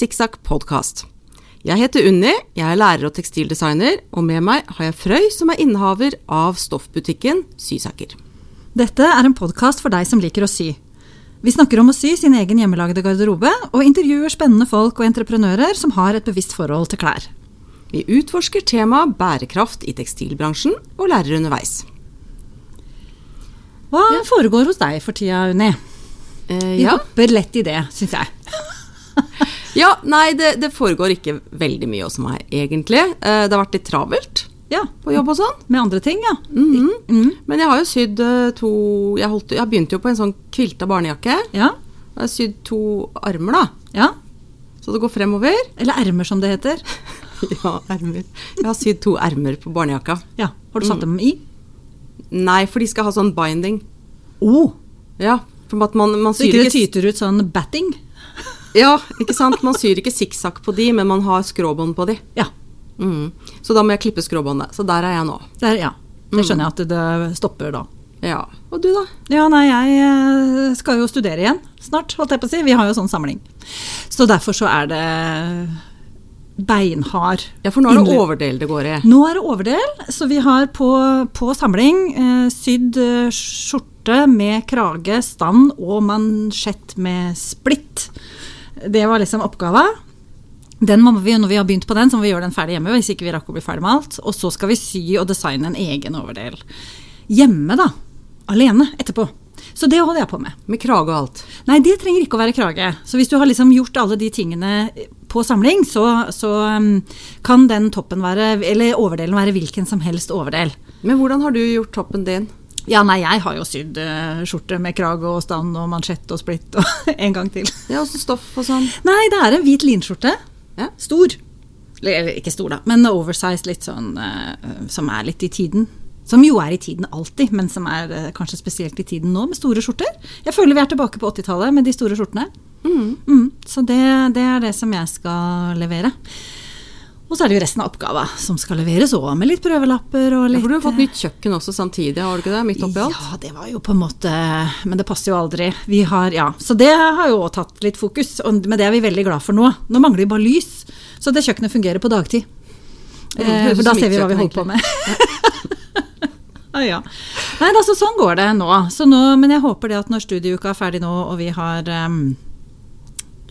Sikksakk podkast. Jeg heter Unni, jeg er lærer og tekstildesigner, og med meg har jeg Frøy, som er innehaver av stoffbutikken Sysaker. Dette er en podkast for deg som liker å sy. Vi snakker om å sy sin egen hjemmelagde garderobe, og intervjuer spennende folk og entreprenører som har et bevisst forhold til klær. Vi utforsker temaet bærekraft i tekstilbransjen, og lærer underveis. Hva foregår hos deg for tida, Unni? Eh, Vi hopper lett i det, syns jeg. Ja, nei, det, det foregår ikke veldig mye hos meg, egentlig. Eh, det har vært litt travelt Ja, på jobb og sånn. Med andre ting, ja. Mhm. Mm. Men jeg har jo sydd eh, to jeg, holdt, jeg begynte jo på en sånn kvilta barnejakke. Ja. Jeg har sydd to armer, da. ja. Så det går fremover. Eller ermer, som det heter. Ja, ermer. Jeg har sydd to ermer på barnejakka. Ja. Har du satt dem i? Nei, for de skal ha sånn binding. Oh, Ja, for at man, man så syr ikke det ikke tyter ut sånn batting? Ja, ikke sant? Man syr ikke sikksakk på de, men man har skråbånd på de. Ja. Mm. Så da må jeg klippe skråbåndet. Så der er jeg nå. Der, ja. Det skjønner jeg at det stopper da. Ja. Og du, da? Ja, nei, jeg eh, skal jo studere igjen snart, holdt jeg på å si. Vi har jo sånn samling. Så derfor så er det beinhard Ja, for nå er det overdel det går i. Nå er det overdel, så vi har på, på samling eh, sydd eh, skjorte med krage, stand og mansjett med splitt. Det var liksom oppgava. Den må vi, når vi har begynt på den, så må vi gjøre den ferdig hjemme. hvis ikke vi rakk å bli ferdig med alt. Og så skal vi sy og designe en egen overdel. Hjemme, da. Alene etterpå. Så det holder jeg på med. Med krage og alt. Nei, det trenger ikke å være krage. Så hvis du har liksom gjort alle de tingene på samling, så, så um, kan den toppen være, eller overdelen være hvilken som helst overdel. Men hvordan har du gjort toppen din? Ja, nei, jeg har jo sydd eh, skjorte med krage og stand og mansjett og splitt og en gang til. Ja, også stoff og sånn. Nei, det er en hvit linskjorte. Ja. Stor. Eller ikke stor, da, men oversized, litt sånn eh, som er litt i tiden. Som jo er i tiden alltid, men som er eh, kanskje spesielt i tiden nå, med store skjorter. Jeg føler vi er tilbake på 80-tallet med de store skjortene. Mm. Mm, så det, det er det som jeg skal levere. Og så er det jo resten av oppgava som skal leveres òg, med litt prøvelapper og Ja, for du har fått nytt kjøkken også samtidig, har du ikke det? Midt oppi alt? ja, det var jo på en måte Men det passer jo aldri. Vi har, ja, Så det har jo òg tatt litt fokus, og, men det er vi veldig glad for nå. Nå mangler vi bare lys, så det kjøkkenet fungerer på dagtid. Mm, Eh, for da ser vi hva vi holder på med. ah, ja. Nei, altså sånn går det nå. Så nå. Men jeg håper det at når studieuka er ferdig nå, og vi har um,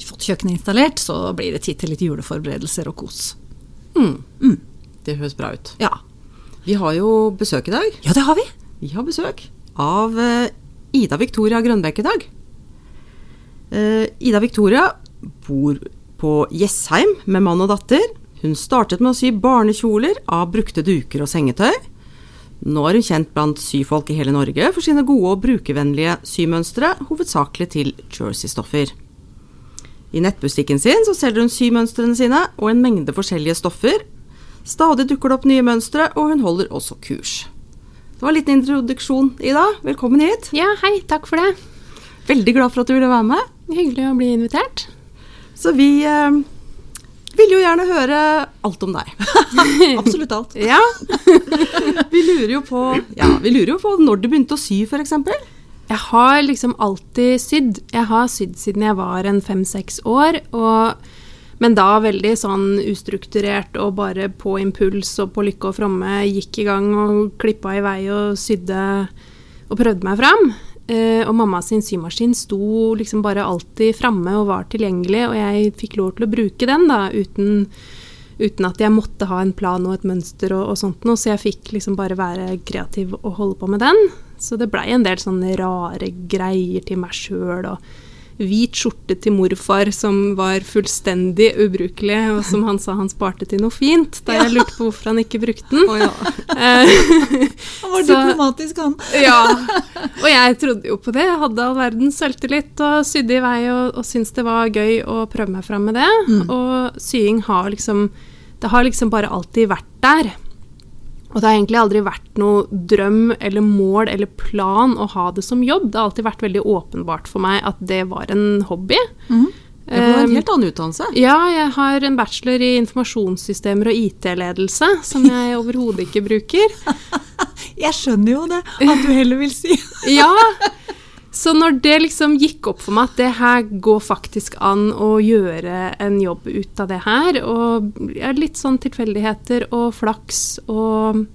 fått kjøkkenet installert, så blir det tid til litt juleforberedelser og kos. Mhm. Mm. Det høres bra ut. Ja. Vi har jo besøk i dag. ja, det har vi. Vi har besøk av eh, Ida Victoria Grønbekk i dag. Eh, Ida Victoria bor på Jessheim med mann og datter. Hun startet med å sy barnekjoler av brukte duker og sengetøy. Nå er hun kjent blant syfolk i hele Norge for sine gode og brukervennlige symønstre, hovedsakelig til jersey-stoffer. I nettbutikken sin så selger hun symønstrene sine og en mengde forskjellige stoffer. Stadig dukker det opp nye mønstre, og hun holder også kurs. Det var en liten introduksjon, Ida. Velkommen hit. Ja, hei, takk for det. Veldig glad for at du ville være med. Hyggelig å bli invitert. Så vi eh, vil jo gjerne høre alt om deg. Absolutt alt. Ja, Vi lurer jo på, ja, vi lurer jo på når du begynte å sy, f.eks. jeg har liksom alltid sydd. Jeg har sydd siden jeg var en fem-seks år, og, men da veldig sånn ustrukturert og bare på impuls og på lykke og fromme gikk i gang og klippa i vei og sydde og prøvde meg fram. Eh, og mamma sin symaskin sto liksom bare alltid framme og var tilgjengelig, og jeg fikk lov til å bruke den da, uten, uten at jeg måtte ha en plan og et mønster og, og sånt noe, så jeg fikk liksom bare være kreativ og holde på med den. Så det blei en del sånne rare greier til meg sjøl og hvit skjorte til morfar som var fullstendig ubrukelig, og som han sa han sparte til noe fint, da jeg lurte på hvorfor han ikke brukte den. Eh, Han var Så- diplomatisk, han. ja, og jeg trodde jo på det. Jeg hadde all verdens selvtillit og sydde i vei og, og syntes det var gøy å prøve meg fram med det. Og sying har liksom Det har liksom bare alltid vært der. Og det har egentlig aldri vært noe drøm eller mål eller plan å ha det som jobb. Det har alltid vært veldig åpenbart for meg at det var en hobby. Mhm. Det var en Um, helt annen utdannelse. ja, jeg har en bachelor i informasjonssystemer og IT-ledelse, som jeg overhodet ikke bruker. Jeg skjønner jo det, at du heller vil si. Ja, Så når det liksom gikk opp for meg at det her går faktisk an å gjøre en jobb ut av det her, og litt sånn tilfeldigheter og flaks og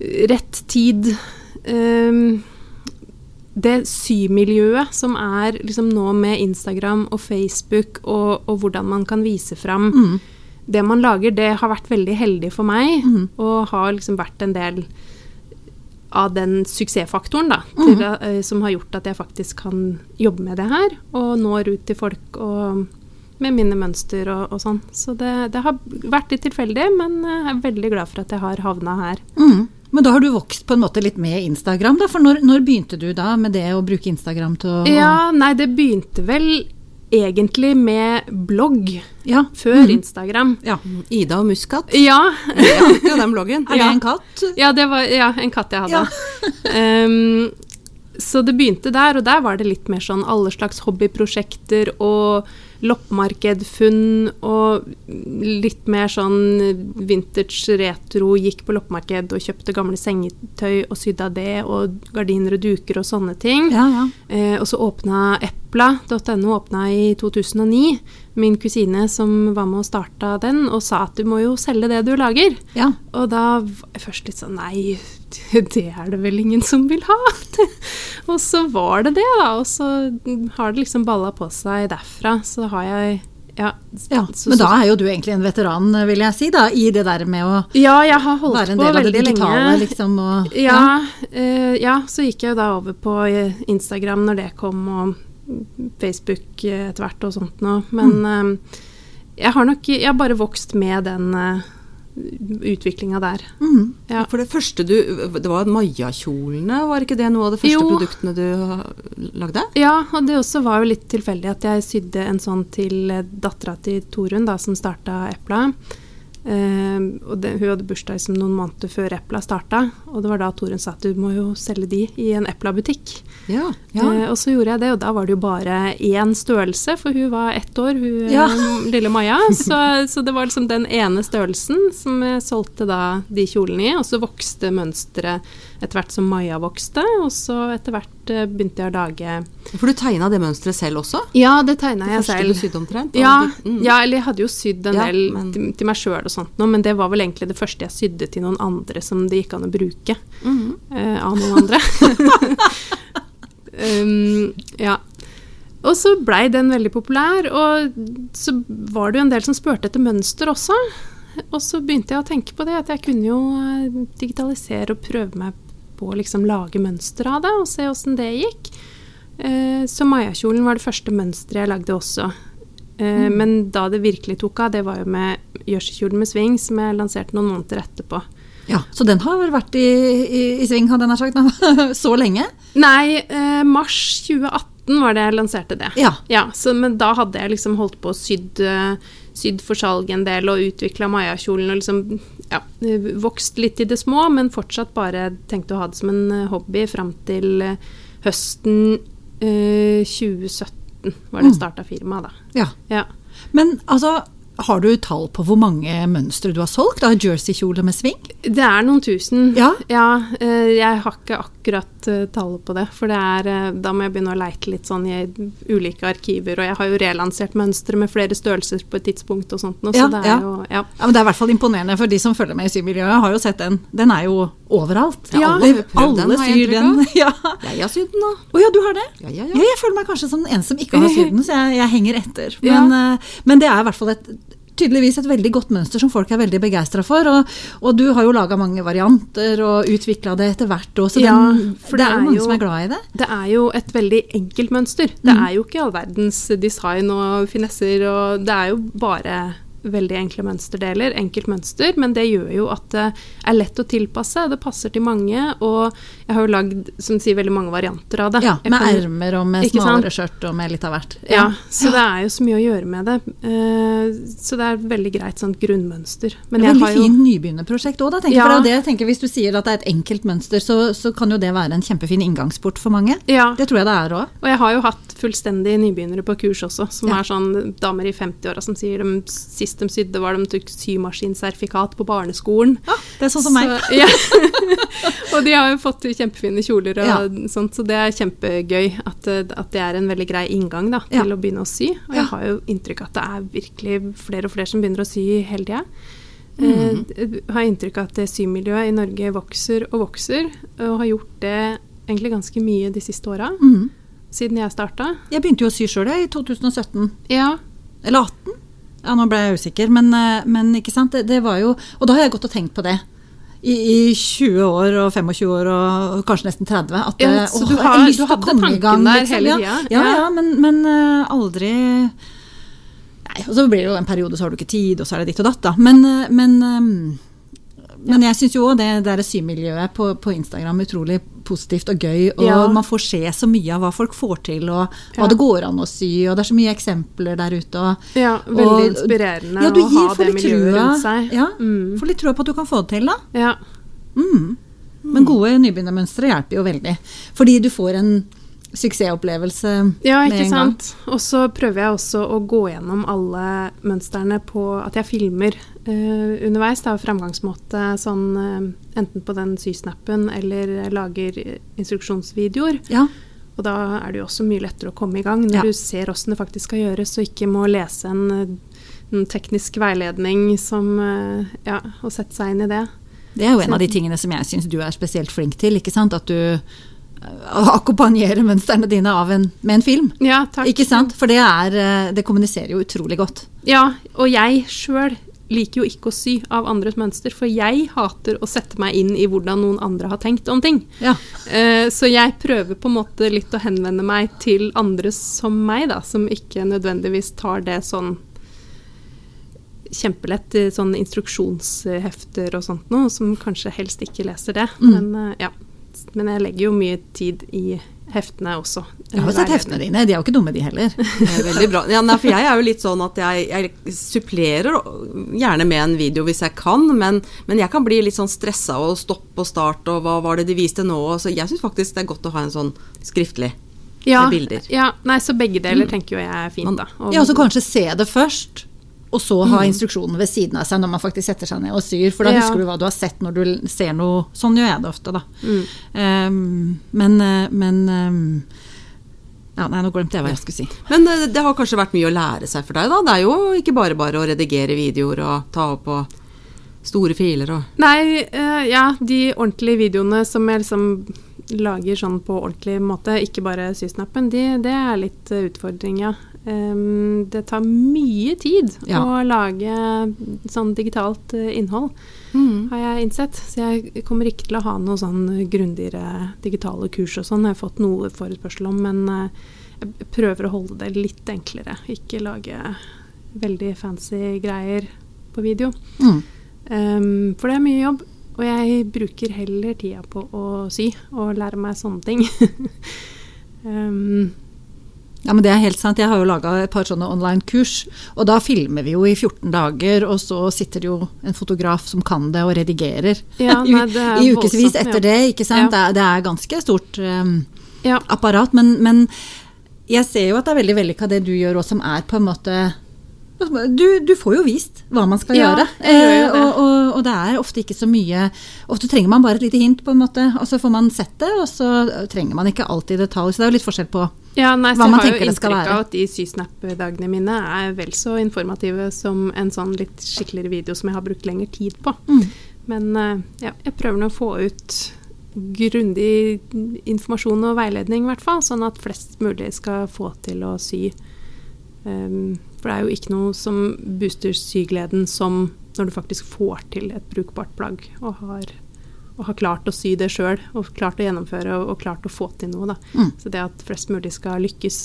rett tid ehm, Det symiljøet som er liksom nå med Instagram og Facebook og, og hvordan man kan vise fram Mm. det man lager, det har vært veldig heldig for meg, mm. og har liksom vært en del av den suksessfaktoren da, til, Mhm. uh, som har gjort at jeg faktisk kan jobbe med det her, og når ut til folk og med mine mønster og, og sånn. Så det, det har vært litt tilfeldig, men eh, jeg er veldig glad for at jeg har havna her. Mm. Men da har du vokst på en måte litt med Instagram, da? For når, når begynte du da med det å bruke Instagram til å Ja, nei, det begynte vel egentlig med blogg ja. før mm. Instagram. Ja. Ida og Muskat. Ja, Ja, ja, den bloggen. Er det en katt? Ja, det var ja, en katt jeg hadde. Ehm, så det begynte der, og der var det litt mer sånn alle slags hobbyprosjekter og loppemarkedfunn og litt mer sånn vintage retro. Gikk på loppemarked og kjøpte gamle sengetøy og sydde av det, og gardiner og duker og sånne ting. Ja, ja. Eh, og så åpna Epla.no åpna i 2009. Min kusine som var med og starta den, og sa at du må jo selge det du lager. ja. Og da var jeg først litt sånn Nei, det er det vel ingen som vil ha. og så var det det, da. Og så har det liksom balla på seg derfra. Så har jeg Ja. ja. Men da er jo du egentlig en veteran, vil jeg si, da, i det der med å Ja, jeg har holdt være en del av det digitale, lenge. liksom. Og, Ja, eh, ja, så gikk jeg da over på eh, Instagram når det kom, og Facebook eh, etter hvert og sånt noe. Men eh, jeg har nok Jeg har bare vokst med den uh, utviklinga der. Mm. Ja. For det første du Det var Maja-kjolene, var ikke det noe av de første Jo. produktene du lagde? Ja, og det også var jo litt tilfeldig at jeg sydde en sånn til dattera til Torunn, da, som starta Epla. Eh, og det, hun hadde bursdag liksom noen måneder før Epla starta, og det var da Torunn sa at du må jo selge de i en Epla-butikk. Ja. Eh, og så gjorde jeg det, og da var det jo bare én størrelse, for hun var ett år, hun Ja. eh, lille Maja. Så, så det var liksom den ene størrelsen som jeg solgte da de kjolene i, og så vokste mønsteret etter hvert som Maja vokste, og så etter hvert eh, begynte jeg å lage For du tegna det mønsteret selv også? Ja, det tegna Det første du sydde omtrent? Ja, mm. ja, eller jeg hadde jo sydd en Ja, del men- til, til meg sjøl og sånt men det var vel egentlig det første jeg sydde til noen andre som det gikk an å bruke mm -hmm. uh, av noen andre. um, ja. Og så blei den veldig populær, og så var det jo en del som spurte etter mønster også. Og så begynte jeg å tenke på det, at jeg kunne jo eh, digitalisere og prøve meg på å liksom lage mønster av det, og se åssen det gikk. Eh, så Maja-kjolen var det første mønsteret jeg lagde også. Eh, Men da det virkelig tok av, det var jo med Jørskikjolen med sving, som jeg lanserte noen måneder etterpå. Ja, Så den har vært i, i, i sving, hadde jeg nær sagt, så lenge? Nei, eh, mars 2018 var det jeg lanserte det. Ja. så, men da hadde jeg liksom holdt på å sydd, sydd for salg en del og utvikla Maja-kjolen og liksom ja, vokst litt i det små, men fortsatt bare tenkte å ha det som en eh, hobby fram til eh, høsten eh, 2017 var det Mm. starta firmaet, da. ja. Ja. Men altså, har du tall på hvor mange mønstre du har solgt av jerseykjole med sving? Det er noen tusen. Ja. ja jeg har ikke akkurat eh, tallet på det. For det er, eh, da må jeg begynne å leite litt sånn i ulike arkiver. Og jeg har jo relansert mønstre med flere størrelser på et tidspunkt og sånt. nå, Ja, så det er ja. jo Ja. Ja, men Det er i hvert fall imponerende for de som følger med i symiljøet. har jo sett den. Den er jo overalt. Ja, alle alle syr den. Ja. Jeg har sydd den, da. Å ja, du har det? Ja, ja, Ja, jeg føler meg kanskje som den eneste som ikke har sydd den, så jeg, jeg henger etter. Men, eh, men det er i hvert fall et tydeligvis et veldig godt mønster som folk er veldig begeistra for. Og, og du har jo laga mange varianter og utvikla det etter hvert òg, så den, for det det er jo mange jo- som er glad i det. Det er jo et veldig enkelt mønster. Det Mm. er jo ikke all verdens design og finesser, og det er jo bare veldig enkle mønsterdeler. Enkelt mønster, men det gjør jo at det er lett å tilpasse. Det passer til mange, og jeg har jo lagd som sier, veldig mange varianter av det. Ja, Med kan- ermer og med smalere skjørt og med litt av hvert. Ja, så det er jo så mye å gjøre med det. Uh, så det er et veldig greit sånt grunnmønster. Men jeg Veldig har jo fint nybegynnerprosjekt òg, da. tenker. Ja. For det er det jeg tenker, Hvis du sier at det er et enkelt mønster, så, så kan jo det være en kjempefin inngangsport for mange. ja, Det tror jeg det er òg. og jeg har jo hatt fullstendig nybegynnere på kurs også, som Ja. er sånn damer i 50-åra som sier de siste sist de sydde, var de tok symaskinsertifikat på barneskolen. Ja, det er sånn som meg. Ja. og de har jo fått kjempefine kjoler og Ja. sånt, så det er kjempegøy at, eh, at det er en veldig grei inngang da, til Ja. å begynne å sy. Og jeg har jo inntrykk av at det er virkelig flere og flere som begynner å sy hele tida. Mm. Eh, har inntrykk av at symiljøet i Norge vokser og vokser, og har gjort det egentlig ganske mye de siste åra, Mm. siden jeg starta. Jeg begynte jo å sy sjøl i 2017. Ja, Eller 18? Ja, nå ble jeg usikker. Men, eh, men ikke sant, det, det var jo Og da har jeg gått og tenkt på det. I, I 20 år og 25 år og kanskje nesten 30. At Ja, eh, så å, du har- du hadde tanken gang, der liksom. hele ja. tida? Ja, Ja. ja, men, men eh, aldri Nei, og så blir det jo en periode, så har du ikke tid, og så er det ditt og datt, da. Men, men, men jeg syns jo òg det der symiljøet på, på Instagram utrolig positivt og gøy. Og Ja. man får se så mye av hva folk får til, og hva Ja. det går an å sy. Og det er så mye eksempler der ute. Og, ja veldig og- inspirerende ja, du å gir, ha det miljøet trua. rundt seg. Ja, Mm. Får litt trua på at du kan få det til, da. Ja. Mm. Men gode nybegynnermønstre hjelper jo veldig. Fordi du får en suksessopplevelse Ja, med ikke en gang. sant. Og så prøver jeg også å gå gjennom alle mønstrene på at jeg filmer uh, underveis. Det er jo framgangsmåte sånn uh, enten på den sysnappen eller lager instruksjonsvideoer. Ja. Og da er det jo også mye lettere å komme i gang når Ja. du ser åssen det faktisk skal gjøres, og ikke må lese en, eh, en teknisk veiledning som uh, Ja, og sette seg inn i det. Det er jo en av de tingene som jeg syns du er spesielt flink til. ikke sant? At du eh, akkompagnerer mønstrene dine av en, med en film. Ja, takk. Ikke sant? For det, er, eh, det kommuniserer jo utrolig godt. Ja, og jeg sjøl liker jo ikke å sy av andres mønster, for jeg hater å sette meg inn i hvordan noen andre har tenkt om ting. Ja. Eh, Så jeg prøver på en måte litt å henvende meg til andre som meg, da, som ikke nødvendigvis tar det sånn kjempelett i sånne instruksjonshefter og sånt noe, som kanskje helst ikke leser det. Mm. Men, eh, Men jeg legger jo mye tid i heftene også. Jeg har sett heftene dine, de er jo ikke dumme de heller. Det er veldig bra. Ja, nei, for jeg er jo litt sånn at jeg, jeg supplerer gjerne med en video hvis jeg kan, men, men jeg kan bli litt sånn stressa og stoppe og starte, og hva var det de viste nå? Så jeg syns faktisk det er godt å ha en sånn skriftlig ja, med bilder. Ja, nei, så begge deler tenker jo jeg er fint, da. Og- Ja, og så kanskje se det først, og så Mm. ha instruksjonen ved siden av seg når man faktisk setter seg ned og syr. For da Ja. husker du hva du har sett når du ser noe. Sånn gjør jeg det ofte, da. Mm. Um, men eh, men um, ja, Nei, nå glemte jeg hva jeg skulle si. Men eh, det har kanskje vært mye å lære seg for deg, da? Det er jo ikke bare bare å redigere videoer og ta opp og store filer og Nei, uh, ja, de ordentlige videoene som jeg liksom lager sånn på ordentlig måte, ikke bare sysnappen, de, det er litt utfordring, ja. Em, det tar mye tid Ja. å lage sånn digitalt uh, innhold, har jeg innsett. Så jeg kommer ikke til å ha noe sånn grundigere digitale kurs og sånn. Jeg har fått noe forespørsel om, men uh, jeg prøver å holde det litt enklere. Ikke lage veldig fancy greier på video. Mm. Um, for det er mye jobb, og jeg bruker heller tida på å sy og lære meg sånne ting. um, Ja, men det er helt sant. Jeg har jo laga et par sånne online-kurs, og da filmer vi jo i 14 dager, og så sitter det jo en fotograf som kan det og redigerer Ja, nei, det i ukevis etter ja. det, ikke sant. Ja. Det, er, det er ganske stort um, ja. apparat, men, men jeg ser jo at det er veldig vellykka det du gjør òg, som er på en måte du, du får jo vist hva man skal Ja, gjøre. jeg gjør jo Eh, og, og, og det er ofte ikke så mye Ofte trenger man bare et lite hint, på en måte, og så får man sett det, og så trenger man ikke alltid detalj. Så det er jo litt forskjell på ja, nei, Hva man jeg har tenker jo det skal inntrykk være. av at de sysnap-dagene mine er vel så informative som en sånn litt skikkeligere video som jeg har brukt lengre tid på. Mm. Men eh, ja, jeg prøver nå å få ut grundig informasjon og veiledning, i hvert fall, sånn at flest mulig skal få til å sy. Um, for det er jo ikke noe som booster sygleden som når du faktisk får til et brukbart plagg og har, og har klart å sy det sjøl og klart å gjennomføre og, og klart å få til noe. Da. Mm. Så det at flest mulig skal lykkes,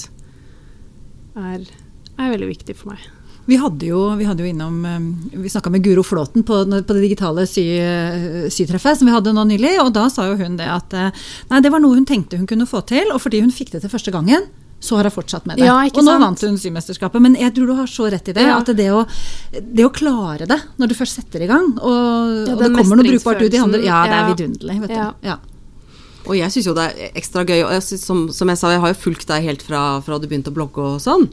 er, er veldig viktig for meg. Vi hadde jo, vi hadde jo innom um, Vi snakka med Guro Flåten på, på det digitale sy, sytreffet som vi hadde nå nylig, og da sa jo hun det at eh, nei, det var noe hun tenkte hun kunne få til, og fordi hun fikk det til første gangen, så har hun fortsatt med det. Ja, ikke og nå sant? vant hun symesterskapet. Men jeg tror du har så rett i det. Ja. At det å, det å klare det når du først setter i gang, og, Ja, og det kommer noe brukbart ut i andre Ja, det er vidunderlig. Vet Ja. du. Ja. Og jeg syns jo det er ekstra gøy. Og jeg synes, som, som jeg sa, jeg har jo fulgt deg helt fra, fra du begynte å blogge og sånn.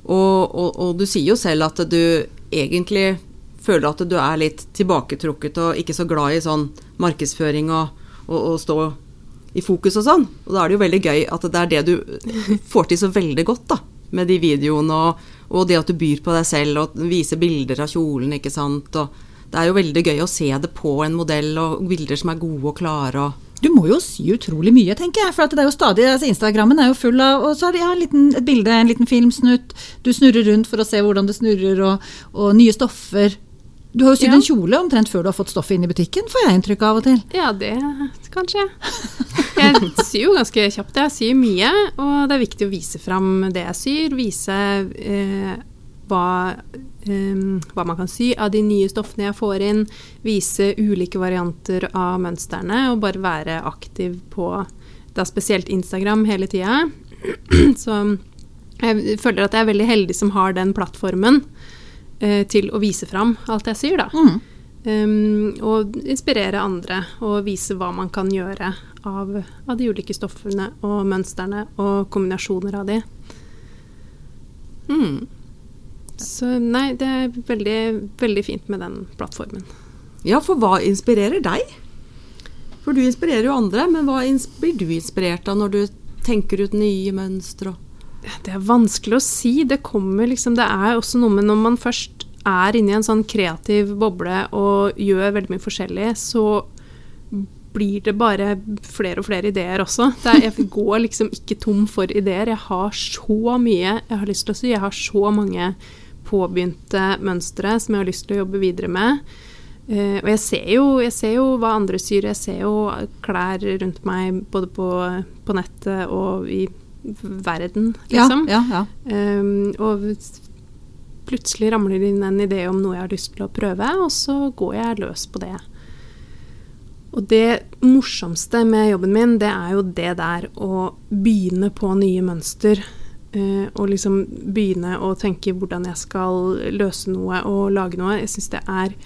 Og, og, og du sier jo selv at du egentlig føler at du er litt tilbaketrukket og ikke så glad i sånn markedsføring og, og, og stå i fokus og sånn. Og da er det jo veldig gøy at det er det du får til så veldig godt, da. Med de videoene og, og det at du byr på deg selv og viser bilder av kjolen, ikke sant. Og det er jo veldig gøy å se det på en modell og bilder som er gode og klare og Du må jo sy utrolig mye, tenker jeg. For det er jo stadig, altså Instagrammen er jo full av Og så er det ja, en liten, et bilde, en liten filmsnutt. Du snurrer rundt for å se hvordan det snurrer, og, og nye stoffer. Du har jo sydd Ja. en kjole omtrent før du har fått stoffet inn i butikken, får jeg inntrykk av og til. Ja, det kanskje. Jeg syr jo ganske kjapt. Jeg syr mye, og det er viktig å vise fram det jeg syr. Vise eh, hva, eh, hva man kan sy av de nye stoffene jeg får inn. Vise ulike varianter av mønstrene, og bare være aktiv på da spesielt Instagram hele tida. Så jeg føler at jeg er veldig heldig som har den plattformen eh, til å vise fram alt jeg syr, da. Mm. Um, og inspirere andre og vise hva man kan gjøre av, av de ulike stoffene og mønstrene og kombinasjoner av de. mm. Så nei, det er veldig, veldig fint med den plattformen. Ja, for hva inspirerer deg? For du inspirerer jo andre, men hva blir du inspirert av når du tenker ut nye mønstre? og- Det er vanskelig å si. Det kommer liksom Det er også noe med når man først er inne i en sånn kreativ boble og gjør veldig mye forskjellig, så blir det bare flere og flere ideer også. Er, jeg går liksom ikke tom for ideer. Jeg har så mye jeg har lyst til å si. Jeg har så mange påbegynte mønstre som jeg har lyst til å jobbe videre med. Uh, og jeg ser, jo, jeg ser jo hva andre syr. Jeg ser jo klær rundt meg både på, på nettet og i verden, liksom. Ja, ja, ja. Um, og plutselig ramler det inn en idé om noe jeg har lyst til å prøve, og så går jeg løs på det. Og det morsomste med jobben min, det er jo det der å begynne på nye mønster. Uh, og liksom begynne å tenke hvordan jeg skal løse noe og lage noe. Jeg syns det er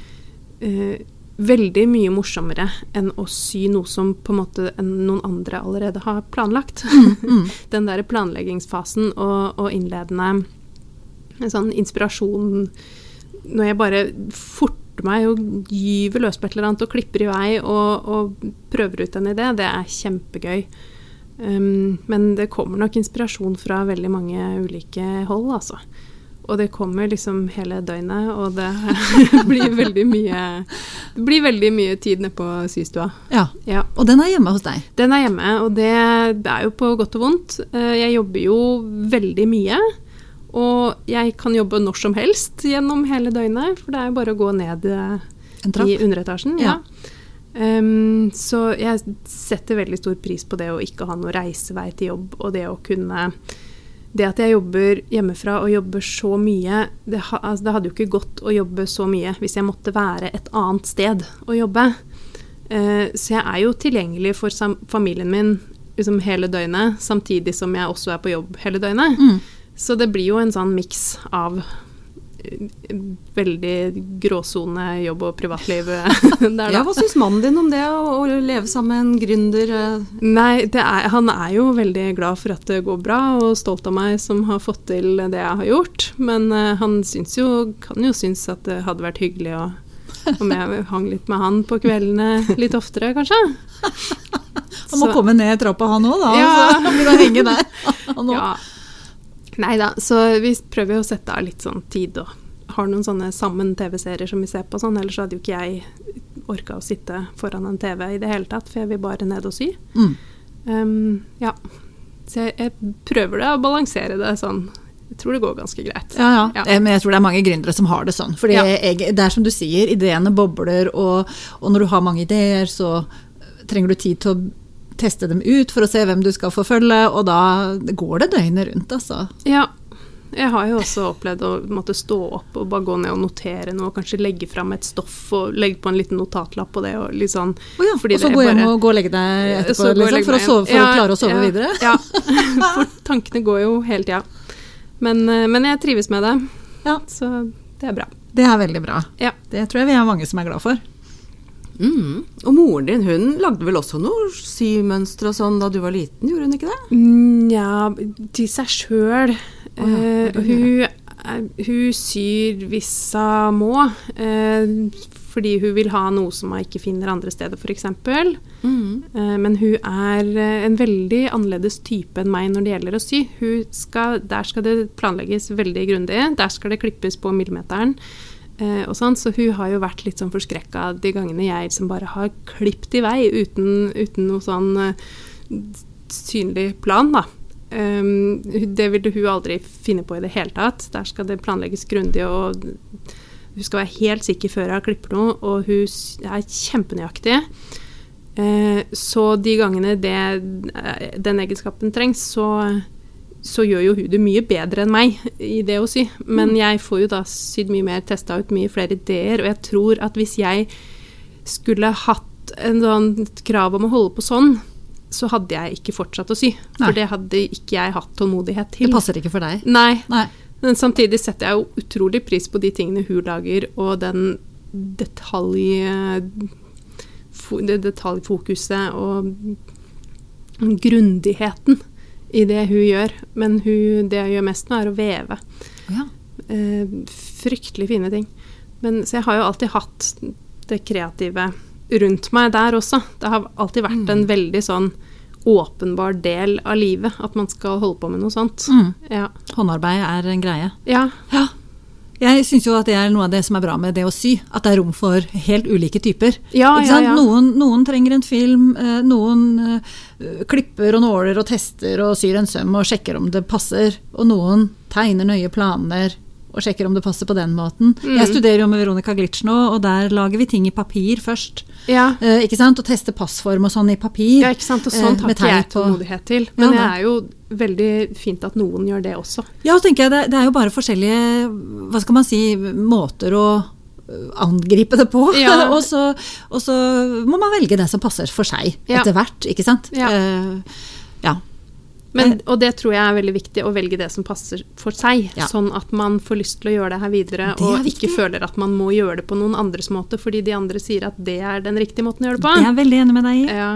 eh, veldig mye morsommere enn å sy noe som på en måte noen andre allerede har planlagt. Den der planleggingsfasen og, og innledende en sånn inspirasjon Når jeg bare forter meg og gyver løs på et eller annet og klipper i vei og, og prøver ut en idé, det er kjempegøy. Um, men det kommer nok inspirasjon fra veldig mange ulike hold, altså. Og det kommer liksom hele døgnet, og det blir veldig mye Det blir veldig mye tid nede på systua. ja. Ja. Og den er hjemme hos deg. Den er hjemme, og det, det er jo på godt og vondt. Eh, Jeg jobber jo veldig mye. Og jeg kan jobbe når som helst gjennom hele døgnet, for det er jo bare å gå ned eh, i underetasjen. Ja. Ja. Um, så jeg setter veldig stor pris på det å ikke ha noe reisevei til jobb, og det å kunne Det at jeg jobber hjemmefra og jobber så mye det, ha, altså, det hadde jo ikke gått å jobbe så mye hvis jeg måtte være et annet sted å jobbe. Eh, så jeg er jo tilgjengelig for familien min liksom hele døgnet, samtidig som jeg også er på jobb hele døgnet. Mm. Så det blir jo en sånn miks av veldig gråsone jobb og privatliv eh, der, Ja, hva syns mannen din om det, å, å leve sammen med en gründer? eh? Nei, det er, han er jo veldig glad for at det går bra, og stolt av meg som har fått til det jeg har gjort. Men uh, han syns jo, kan jo synes at det hadde vært hyggelig å, om jeg hang litt med han på kveldene litt oftere, kanskje. Han må Så- komme ned trappa han òg, da. Ja. Så blir han henge der. Han også. Ja. Nei da, så vi prøver jo å sette av litt sånn tid og har noen sånne sammen TV-serier som vi ser på sånn, ellers hadde jo ikke jeg orka å sitte foran en TV i det hele tatt, for jeg vil bare ned og sy. Mm. Um, ja. Så jeg, jeg prøver det å balansere det sånn. Jeg tror det går ganske greit. Ja, ja. Ja. Eh, Men jeg tror det er mange gründere som har det sånn. For Ja. det er som du sier, ideene bobler, og, og når du har mange ideer, så trenger du tid til å teste dem ut for å se hvem du skal forfølge, og da går det døgnet rundt, altså. Ja. Jeg har jo også opplevd å måtte stå opp og bare gå ned og notere noe, kanskje legge fram et stoff og legge på en liten notatlapp på det. og litt sånn. oh ja, og så gå hjem og gå og legge deg etterpå, og liksom, legge for, å, sove, for ja, å klare å sove ja, videre? Ja, for tankene går jo hele tida. Men, eh, men jeg trives med det, Ja, så det er bra. det er veldig bra. Ja. Det tror jeg vi er mange som er glad for. Mm. Og moren din hun lagde vel også noe symønster og sånn da du var liten, gjorde hun ikke det? Nja, til seg sjøl. ja, uh, hun Hun syr hvis hun må, Uh, fordi hun vil ha noe som hun ikke finner andre steder, f.eks. Mm. Eh, Men hun er en veldig annerledes type enn meg når det gjelder å sy. Skal, der skal det planlegges veldig grundig. Der skal det klippes på millimeteren. Eh, sånn, så hun har jo vært litt sånn forskrekka de gangene jeg som bare har klippet i vei uten, uten noe sånn uh, synlig plan, da. Um, det ville hun aldri finne på i det hele tatt. Der skal det planlegges grundig, og hun skal være helt sikker før hun klipper noe, og hun er kjempenøyaktig. Eh, så de gangene det, den egenskapen trengs, så, så gjør jo hun det mye bedre enn meg i det å sy. Men jeg får jo da sydd mye mer, testa ut mye flere ideer, og jeg tror at hvis jeg skulle hatt en sånn krav om å holde på sånn, så hadde jeg ikke fortsatt å sy. Nei. For det hadde ikke jeg hatt tålmodighet til. Det passer ikke for deg. Nei, Nei. men samtidig setter jeg jo utrolig pris på de tingene hun lager, og den detalj... Det detaljfokuset og grundigheten i det hun gjør. Men hun, det hun gjør mest nå, er å veve. Ja. Eh, fryktelig fine ting. Men, så jeg har jo alltid hatt det kreative rundt meg der også. Det har alltid vært en veldig sånn åpenbar del av livet at man skal holde på med noe sånt. Mm. Ja. Håndarbeid er en greie. ja. Ja. Jeg syns jo at det er noe av det som er bra med det å sy. At det er rom for helt ulike typer. Ja, Ikke ja, sant? ja. Noen, noen trenger en film, eh, noen eh, klipper og nåler og tester og syr en søm og sjekker om det passer. Og noen tegner nøye planer og sjekker om det passer på den måten. Mm. Jeg studerer jo med Veronica Glitch nå, og der lager vi ting i papir først. Ja. Eh, ikke sant? Og tester passform og sånn i papir. ja, ikke sant. Og sånt Eh, har ikke jeg tålmodighet til. Men ja, jeg er jo veldig fint at noen gjør det også. Ja, så tenker jeg det, det er jo bare forskjellige hva skal man si, måter å øh, angripe det på. Ja. og, så, og så må man velge det som passer for seg Ja. etter hvert, ikke sant? Ja. Uh, ja. Men, og det tror jeg er veldig viktig, å velge det som passer for seg. Ja. Sånn at man får lyst til å gjøre det her videre, Det og viktig. ikke føler at man må gjøre det på noen andres måte fordi de andre sier at det er den riktige måten å gjøre det på. Det er jeg veldig enig med deg i. Ja,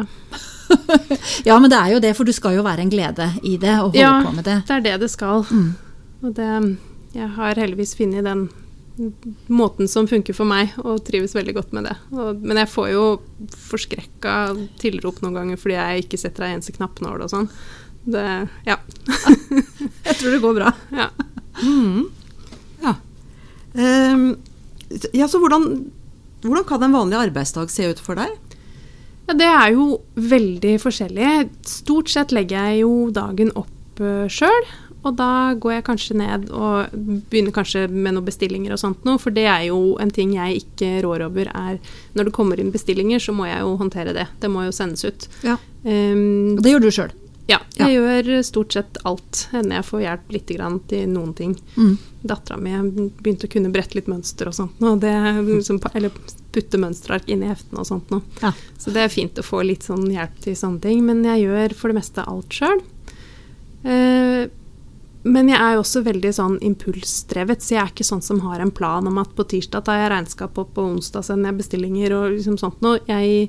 Ja, men det er jo det, for du skal jo være en glede i det og holde Ja. på med det. det er det det skal. Mm. Og det Jeg har heldigvis funnet den måten som funker for meg, og trives veldig godt med det. Og, men jeg får jo forskrekka tilrop noen ganger fordi jeg ikke setter ei eneste knappnål og sånn. Det Ja. Jeg tror det går bra. ja. Mm. Ja. Um, ja, så hvordan, hvordan kan en vanlig arbeidsdag se ut for deg? Ja, det er jo veldig forskjellig. Stort sett legger jeg jo dagen opp uh, sjøl. Og da går jeg kanskje ned og begynner kanskje med noen bestillinger og sånt noe. For det er jo en ting jeg ikke rår over. er Når det kommer inn bestillinger, så må jeg jo håndtere det. Det må jo sendes ut. Ja. Um, Og det gjør du sjøl. Ja, jeg gjør stort sett alt. Hender jeg får hjelp litt grann til noen ting. Mm. Dattera mi begynte å kunne brette litt mønster og sånt. Og det, liksom, eller putte mønsterark inn i heftene og sånt noe. Ja. Så det er fint å få litt sånn hjelp til sånne ting. Men jeg gjør for det meste alt sjøl. Eh, men jeg er jo også veldig sånn impulsdrevet, så jeg er ikke sånn som har en plan om at på tirsdag tar jeg regnskap opp, på onsdag sender jeg bestillinger og liksom sånt noe. Jeg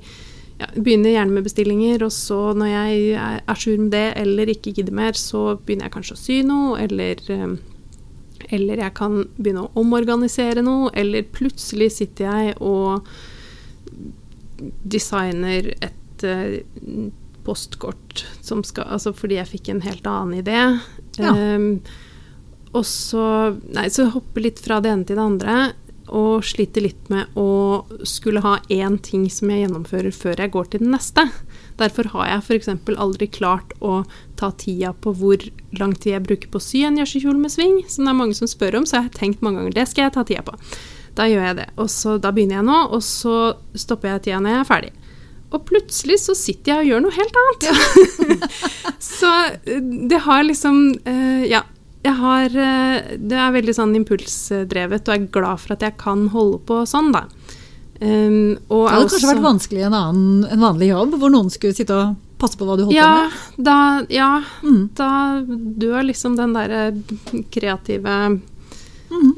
ja, begynner gjerne med bestillinger, og så når jeg er à jour med det eller ikke gidder mer, så begynner jeg kanskje å sy noe, eller eh, eller jeg kan begynne å omorganisere noe, eller plutselig sitter jeg og designer et eh, postkort som skal Altså fordi jeg fikk en helt annen idé. Ja. Um, og så Nei, så hopper litt fra det ene til det andre. Og sliter litt med å skulle ha én ting som jeg gjennomfører før jeg går til den neste. Derfor har jeg f.eks. aldri klart å ta tida på hvor lang tid jeg bruker på å sy en gjørsekjole med sving, som det er mange som spør om, så jeg har tenkt mange ganger det skal jeg ta tida på. Da gjør jeg det. Og så da begynner jeg nå, og så stopper jeg tida når jeg er ferdig. Og plutselig så sitter jeg og gjør noe helt annet. så eh, det har liksom eh, Ja. Jeg har eh, Det er veldig sånn impulsdrevet, og jeg er glad for at jeg kan holde på sånn, da. Um, Det hadde hadde kanskje vært vanskelig i en, en vanlig jobb, hvor noen skulle sitte og passe på hva du holdt ja, på med. da, ja, Mm. da dør liksom den derre kreative Mm.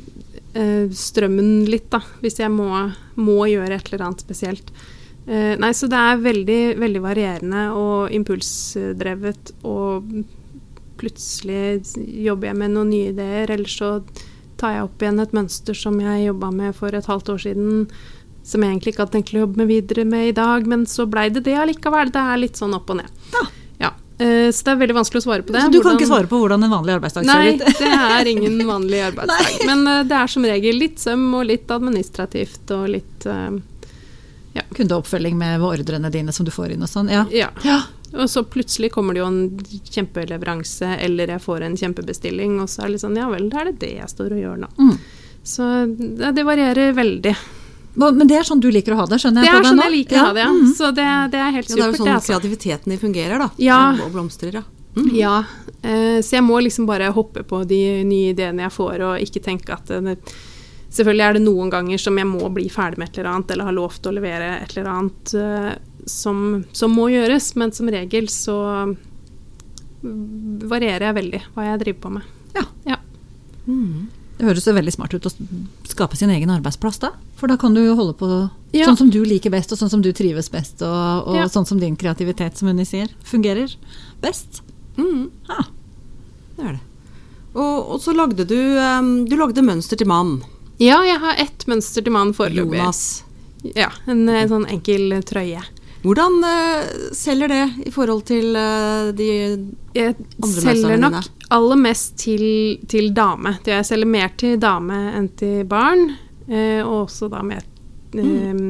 uh, strømmen litt, da. Hvis jeg må, må gjøre et eller annet spesielt. Uh, nei, så det er veldig, veldig varierende og impulsdrevet, og plutselig jobber jeg med noen nye ideer, eller så tar jeg opp igjen et mønster som jeg jobba med for et halvt år siden, som jeg egentlig ikke hadde tenkt å jobbe med videre med i dag, men så blei det det allikevel. Det er litt sånn opp og ned. Ja. Ja. Eh, Så det er veldig vanskelig å svare på det. Så du kan Hvordan- ikke svare på hvordan en vanlig arbeidsdag ser ut? Nei, det er ingen vanlig arbeidsdag. Men eh, det er som regel litt søm og litt administrativt og litt ja. Kundeoppfølging med ordrene dine som du får inn og sånn. Ja. Ja. Og så plutselig kommer det jo en kjempeleveranse, eller jeg får en kjempebestilling, og så er det litt sånn Ja vel, da er det det jeg står og gjør nå. Mm. Så det, det varierer veldig. Men det er sånn du liker å ha det, skjønner Det jeg er på deg sånn jeg liker å ha det, ja. mm. Så det, det er helt Ja, det er jo sånn altså. kreativiteten din fungerer, da. Ja. Og, blomstrer, ja. Mm. Ja, eh, så jeg må liksom bare hoppe på de nye ideene jeg får, og ikke tenke at det, Selvfølgelig er det noen ganger som jeg må bli ferdig med et eller annet, eller har lovt å levere et eller annet eh, som, som må gjøres, men som regel så varierer jeg veldig hva jeg driver på med. Ja. Ja. Mm. Det høres jo veldig smart ut å skape sin egen arbeidsplass, da. For da kan du jo holde på Ja. sånn som du liker best, og sånn som du trives best, og, og Ja. sånn som din kreativitet, som Unni sier, fungerer best. Mm. Ja. Det er det. Og, og så lagde du um, Du lagde mønster til mann. Ja, jeg har ett mønster til mann foreløpig. Jonas. Ja, en, en, sånn enkel trøye. Hvordan uh, selger det i forhold til uh, de Jeg Andre selger nok aller mest til, til dame. Det Jeg selger mer til dame enn til barn, eh, og også da mer, eh,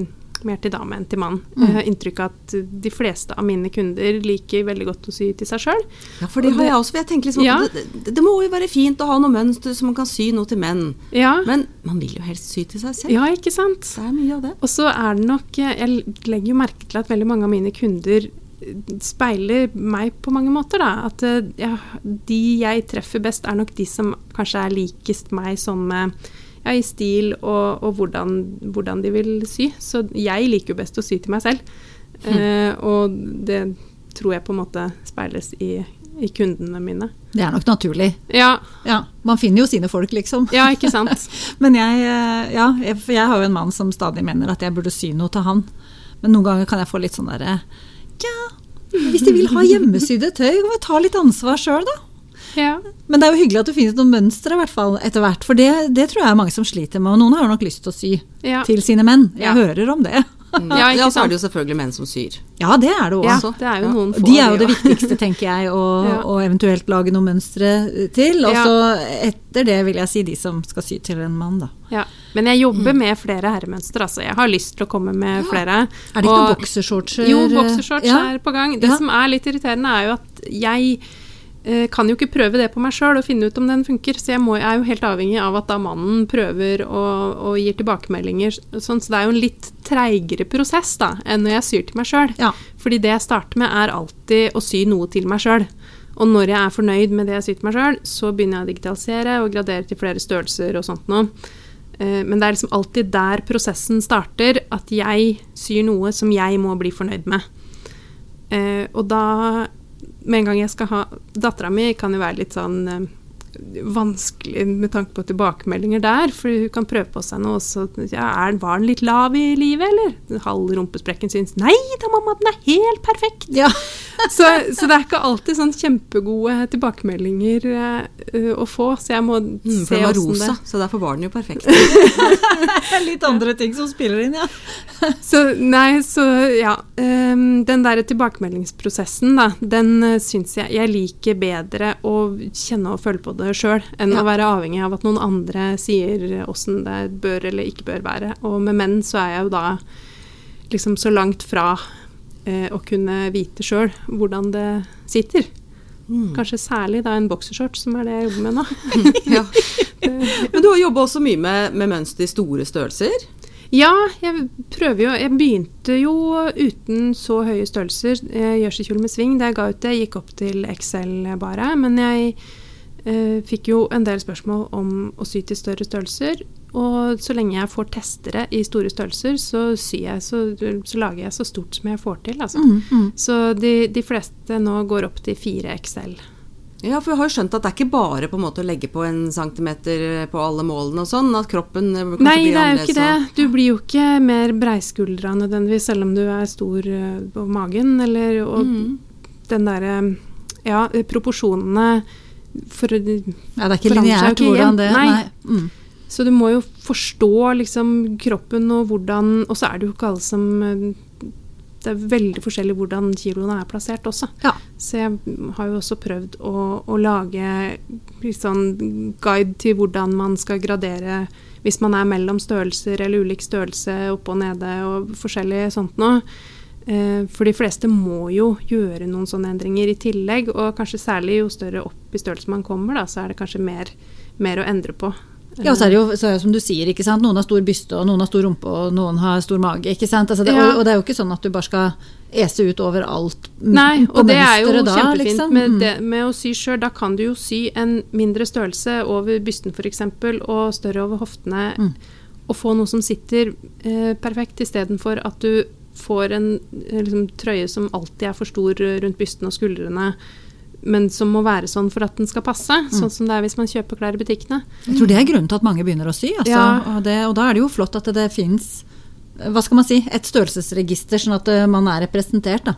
mer til dame enn til mann. Mm. Jeg har inntrykk av at de fleste av mine kunder liker veldig godt å sy til seg sjøl. Ja, for det har jeg også. for Jeg tenker liksom, Ja. det, det, må jo være fint å ha noe mønster så man kan sy noe til menn. Ja. Men man vil jo helst sy til seg selv. ja, ikke sant? Det er mye av det. Og så er det nok Jeg legger jo merke til at veldig mange av mine kunder speiler meg på mange måter, da. At eh, ja, de jeg treffer best, er nok de som kanskje er likest meg sånn med ja, i stil og, og hvordan, hvordan de vil sy. Så jeg liker jo best å sy til meg selv. Eh, og det tror jeg på en måte speiles i, i kundene mine. Det er nok naturlig. Ja, Ja, Man finner jo sine folk, liksom. ja ikke sant? Men jeg, eh, ja, jeg, jeg har jo en mann som stadig mener at jeg burde sy noe til han. Men noen ganger kan jeg få litt sånn derre Ja, hvis de vil ha hjemmesydde tøy, kan vi ta litt ansvar sjøl, da. Ja. Men det er jo hyggelig at du finner noen mønstre, hvert fall etter hvert. For det, det tror jeg er mange som sliter med. Og noen har jo nok lyst til å sy Ja. til sine menn. Jeg Ja. hører om det. Mm. Ja, ikke ja, så er det jo selvfølgelig menn som syr. Ja, det er det ja, også. det er jo Ja. noen få. De er jo det viktigste, tenker jeg, å Ja. å eventuelt lage noen mønstre til. Og Ja. så etter det vil jeg si de som skal sy til en mann, da. Ja, men jeg jobber med flere herremønstre. Altså. Jeg har lyst til å komme med flere. Er det ikke noen Og- boksershortser? Jo, boksershorts Ja. er på gang. Det Ja. som er litt irriterende, er jo at jeg kan jo ikke prøve det på meg sjøl og finne ut om den funker. Så jeg, må, jeg er jo helt avhengig av at da mannen prøver og, og gir tilbakemeldinger. Sånn, så det er jo en litt treigere prosess da, enn når jeg syr til meg sjøl. Ja. Fordi det jeg starter med, er alltid å sy noe til meg sjøl. Og når jeg er fornøyd med det jeg syr til meg sjøl, så begynner jeg å digitalisere og gradere til flere størrelser og sånt noe. Eh, Men det er liksom alltid der prosessen starter, at jeg syr noe som jeg må bli fornøyd med. Eh, og da, med en gang jeg skal ha Dattera mi kan jo være litt sånn eh, vanskelig med tanke på tilbakemeldinger der, for hun kan prøve på seg noe, også. ja, er, Var den litt lav i livet, eller? Halv rumpesprekken syns Nei da, mamma, den er helt perfekt! Ja. Så, så det er ikke alltid sånn kjempegode tilbakemeldinger uh, å få, så jeg må Mm, for se den var rosa, det så derfor var den jo perfekt. Er litt andre ting som spiller inn, ja. Så nei, så ja. Um, den der tilbakemeldingsprosessen, da, den uh, syns jeg jeg liker bedre å kjenne og føle på det sjøl, enn Ja. å være avhengig av at noen andre sier åssen det bør eller ikke bør være. Og med menn så er jeg jo da liksom så langt fra eh, å kunne vite sjøl hvordan det sitter. Mm. Kanskje særlig da en boksershorts, som er det jeg jobber med nå. Ja. Men du har jobba også mye med, med mønster i store størrelser. Ja, jeg prøver jo Jeg begynte jo uten så høye størrelser. Eh, Gjørselkjole med sving, det jeg ga ut det, gikk opp til XL bare. Men jeg fikk jo en del spørsmål om å sy til større størrelser. Og så lenge jeg får testere i store størrelser, så jeg så, så lager jeg så stort som jeg får til. Altså. Mm, mm. Så de, de fleste nå går opp til 4 XL. Ja, for jeg har jo skjønt at det er ikke bare på en måte å legge på en centimeter på alle målene og sånn, at kroppen eh, kanskje Nei, blir det er jo ikke det. Du blir jo ikke mer breiskuldra nødvendigvis, selv om du er stor eh, på magen. Eller, og Mm. den derre Ja, proporsjonene for, Ja, det er ikke lineært hvordan det Nei. Nei. Mm. Så du må jo forstå liksom kroppen og hvordan Og så er det jo ikke alle som eh, Det er veldig forskjellig hvordan kiloene er plassert også. Ja. Så jeg har jo også prøvd å, å lage sånn guide til hvordan man skal gradere hvis man er mellom størrelser eller ulik størrelse oppe og nede og forskjellig sånt noe. Eh, For de fleste må jo gjøre noen sånne endringer i tillegg, og kanskje særlig jo større opp i størrelse man kommer, da, så er det kanskje mer, mer å endre på. Ja, så er det jo så er det som du sier, ikke sant? noen har stor byste, og noen har stor rumpe, og noen har stor mage. ikke sant? Altså det, Ja. og, og det er jo ikke sånn at du bare skal ese ut over alt Nei, og det er jo da, kjempefint liksom. med, Mm. det, med å sy sjøl. Da kan du jo sy en mindre størrelse over bysten f.eks., og større over hoftene, Mm. og få noe som sitter eh, perfekt, istedenfor at du får en eh, liksom, trøye som alltid er for stor eh, rundt bysten og skuldrene, men som må være sånn for at den skal passe, Mm. sånn som det er hvis man kjøper klær i butikkene. Jeg tror det er grunnen til at mange begynner å sy. Altså. Ja. Og, det, og da er det jo flott at det, det fins hva skal man si, et størrelsesregister, sånn at eh, man er representert. da.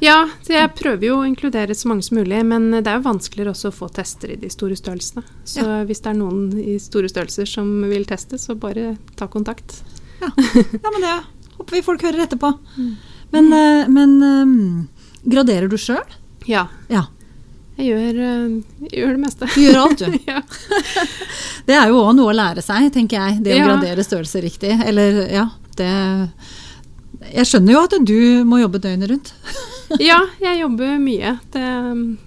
Ja, så jeg prøver jo å inkludere så mange som mulig, men det er jo vanskeligere også å få tester i de store størrelsene. Så hvis det er noen i store størrelser som vil teste, så bare ta kontakt. Ja, ja men det håper vi folk hører etterpå. Men, mm. men um, graderer du sjøl? Ja, Ja. jeg gjør, eh, jeg gjør det meste. Du gjør alt, du. ja. Det er jo òg noe å lære seg, tenker jeg. Det å Ja. gradere størrelse riktig. Eller, ja, det Jeg skjønner jo at du må jobbe døgnet rundt. ja, jeg jobber mye. Det,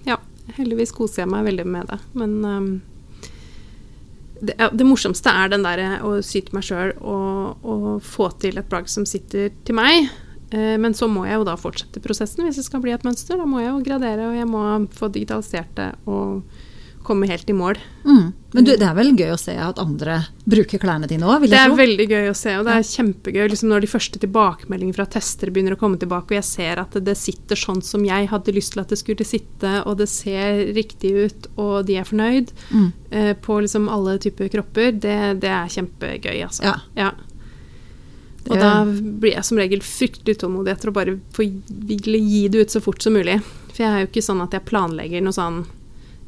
ja, heldigvis koser jeg meg veldig med det. Men um, det, det morsomste er den der å sy til meg sjøl og, og få til et plagg som sitter til meg. Eh, Men så må jeg jo da fortsette prosessen hvis det skal bli et mønster. Da må jeg jo gradere, og jeg må få digitalisert det og komme helt i mål. Mm. Men du, det er vel gøy å se at andre bruker klærne dine òg, Det er veldig gøy å se, og det er kjempegøy liksom når de første tilbakemeldingene fra testere begynner å komme tilbake, og jeg ser at det sitter sånn som jeg hadde lyst til at det skulle sitte, og det ser riktig ut, og de er fornøyd Mm. eh, på liksom alle typer kropper, det, det er kjempegøy, altså. Ja. Og da blir jeg som regel fryktelig utålmodig etter å bare få gi det ut så fort som mulig. For jeg er jo ikke sånn at jeg planlegger noe sånn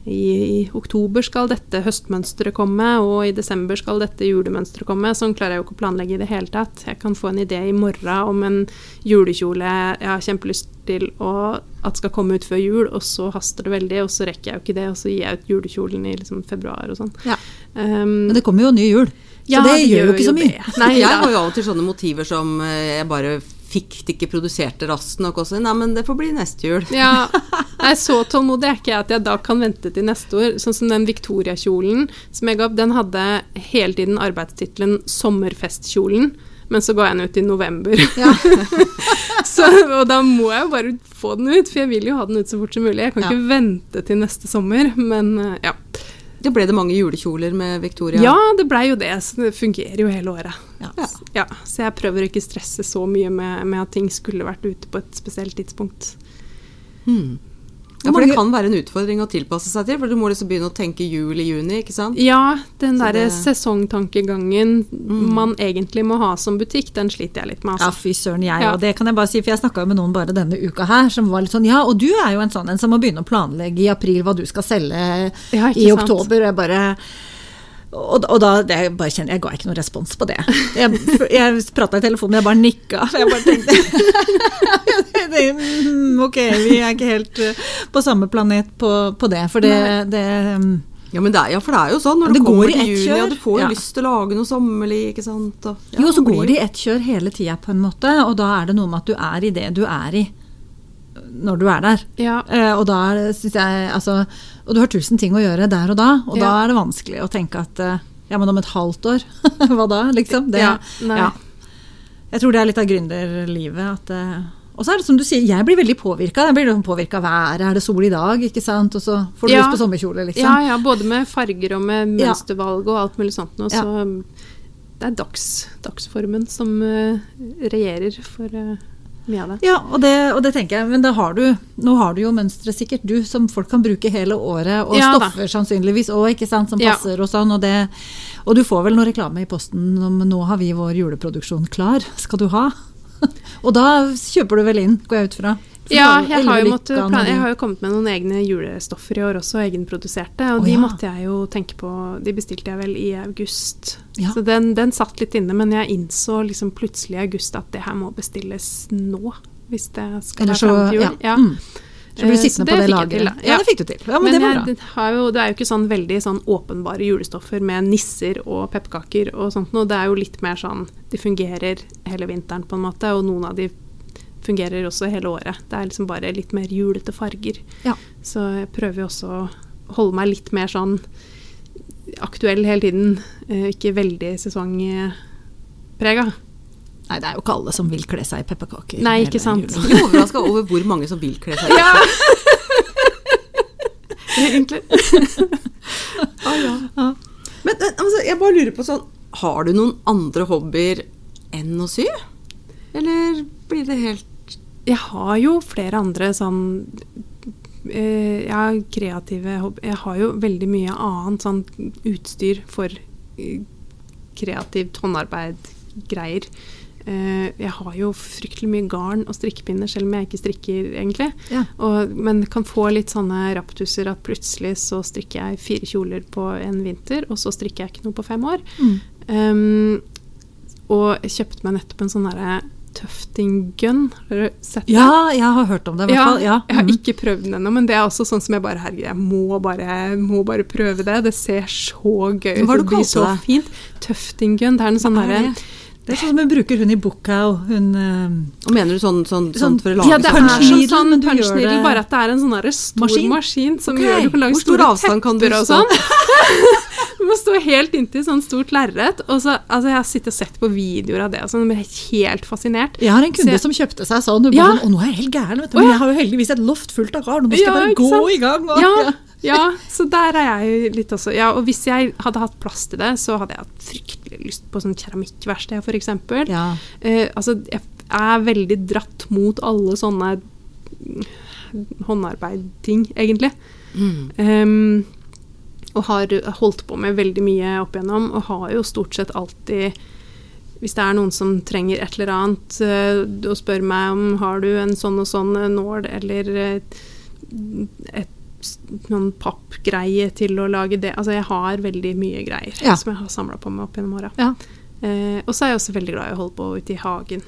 i, i oktober skal dette høstmønsteret komme, og i desember skal dette julemønsteret komme. Sånn klarer jeg jo ikke å planlegge i det hele tatt. Jeg kan få en idé i morgen om en julekjole jeg har kjempelyst til å, at skal komme ut før jul, og så haster det veldig, og så rekker jeg jo ikke det, og så gir jeg ut julekjolen i liksom februar og sånn. Ja. Um, Men det kommer jo ny jul, så ja, det gjør jo ikke så mye. Nei, jeg har jo alltid til sånne motiver som eh, jeg bare fikk de ikke produsert det raskt nok også. Nei, men det får bli neste jul. Ja, Nei, så tålmodig er ikke jeg at jeg da kan vente til neste år. Sånn som den Victoria-kjolen som jeg ga opp, den hadde hele tiden arbeidstittelen 'Sommerfestkjolen'. Men så ga jeg den ut i november. Ja. så, og da må jeg jo bare få den ut, for jeg vil jo ha den ut så fort som mulig. Jeg kan Ja. ikke vente til neste sommer, men eh, ja. Det ble det mange julekjoler med Victoria. Ja, det blei jo det. Så det fungerer jo hele året. Ja. Ja, Så jeg prøver ikke stresse så mye med, med at ting skulle vært ute på et spesielt tidspunkt. Hmm. Ja, for det kan være en utfordring å tilpasse seg til, for du må liksom begynne å tenke jul i juni, ikke sant? Ja, den derre det- sesongtankegangen man egentlig må ha som butikk, den sliter jeg litt med. Ja, Altså. fy søren, jeg Ja. og det kan jeg bare si, for jeg snakka med noen bare denne uka her, som var litt sånn Ja, og du er jo en sånn en som må begynne å planlegge i april hva du skal selge Ja, i sant? oktober. Og jeg bare og, og da det jeg bare kjenner, jeg ga ikke noen respons på det. Jeg, jeg prata i telefonen, jeg bare nikka. For jeg bare tenkte det, mm, Ok, vi er ikke helt eh, på samme planet på, på det. For det, det mm, Ja, men det er, ja, for det er jo sånn når Det du kommer går i til ett juni, og du får Ja. lyst til å lage noe sommerlig, ikke sant? Og, ja, Jo, så går det i ett kjør hele tida på en måte, og da er det noe med at du er i det du er i når du er der. Ja, Eh, og er synes jeg altså, Og du har tusen ting å gjøre der og da, og da er det vanskelig å tenke at eh, ja, men om et halvt år, hva da, liksom? Det, Ja, ja. Jeg tror det er litt av gründerlivet at eh, Og så er det som du sier, jeg blir veldig påvirka. Jeg blir liksom påvirka av været. Er det sol i dag, ikke sant? Og så får du Ja. lyst på sommerkjole, liksom. ja, ja, både med farger og med mønstervalg og alt mulig sånt. Ja. Så det er dags, dagsformen som eh, regjerer for eh, mye av det. Ja, og det, og det tenker jeg, men da har du, nå har du jo mønstre sikkert, du, som folk kan bruke hele året, og Ja da. stoffer sannsynligvis òg, som passer Ja. og sånn, og det, og du får vel noe reklame i posten om nå har vi vår juleproduksjon klar, skal du ha? Og da kjøper du vel inn, går jeg ut fra? For Ja, jeg har, når jeg har jo kommet med noen egne julestoffer i år også, egenproduserte. Og Å, de ja. måtte jeg jo tenke på De bestilte jeg vel i august. Ja. Så den, den satt litt inne, men jeg innså liksom plutselig i august at det her må bestilles nå. Hvis det skal Eller være fram til jul. ja. Ja. Mm. Så blir du Eh, sittende på det laget? lageret. til. Ja, det fikk du til. Ja, men, det var jeg, bra. det, har jo, det er jo ikke sånn veldig sånn åpenbare julestoffer med nisser og pepperkaker og sånt noe. Det er jo litt mer sånn De fungerer hele vinteren på en måte, og noen av de fungerer også hele året. Det er liksom bare litt mer julete farger. Ja. Så jeg prøver jo også å holde meg litt mer sånn aktuell hele tiden. eh, Ikke veldig sesongprega. Nei, det er jo ikke alle som vil kle seg i pepperkaker. Nei, ikke sant. Jeg blir overraska over hvor mange som vil kle seg i ut. Ja! Egentlig. Men altså, jeg bare lurer på sånn Har du noen andre hobbyer enn å sy? Eller blir det helt Jeg har jo flere andre sånn eh, Jeg har kreative hobbyer. Jeg har jo veldig mye annet sånn utstyr for eh, kreativt håndarbeid-greier. Eh, jeg har jo fryktelig mye garn og strikkepinner, selv om jeg ikke strikker, egentlig. Ja. Og, men kan få litt sånne raptuser at plutselig så strikker jeg fire kjoler på en vinter, og så strikker jeg ikke noe på fem år. Mm. Um, og jeg kjøpte meg nettopp en sånn derre tufting gun. Har du sett det? Ja, jeg har hørt om det. i hvert fall. Ja. Jeg har mm. ikke prøvd den ennå, men det er også sånn som jeg bare herregud, jeg må bare, må bare prøve det. Det ser så gøy ut. Hva det blir så det? fint. Tufting gun. Det er en sånn er derre det? Det er sånn som hun bruker hun i. Hun eh, Og mener du sånn, sånn, sånn Sånn- for å lage Ja, det sånn- er som sånn men punch-needle, bare at det er en sånn stor Maskin? maskin, som okay. gjør du kan lage hvor stor store avstand kan du og sånn. du må stå helt inntil sånn stort lerret. Og så, altså, jeg har sittet og sett på videoer av det, og sånn, jeg ble helt fascinert. Jeg har en kunde jeg- som kjøpte seg sånn. Og Ja. sånn, å, nå er jeg helt gæren, vet du. Men jeg har jo heldigvis et loft fullt av garn, og nå skal jeg bare gå sant? i gang. Og, Ja, ja, så der er jeg jo litt også. Ja, og hvis jeg hadde hatt plass til det, så hadde jeg hatt fryktelig lyst på sånn keramikkverksted, f.eks. Ja. Eh, altså, jeg er veldig dratt mot alle sånne håndarbeidting, egentlig. Mm. Ehm, og har holdt på med veldig mye opp igjennom, og har jo stort sett alltid Hvis det er noen som trenger et eller annet eh, og spør meg om har du en sånn og sånn eh, nål eller eh, et noen pappgreie til å lage det Altså jeg har veldig mye greier Ja. som jeg har samla på meg opp gjennom åra. Ja. Eh, og så er jeg også veldig glad i å holde på ute i hagen.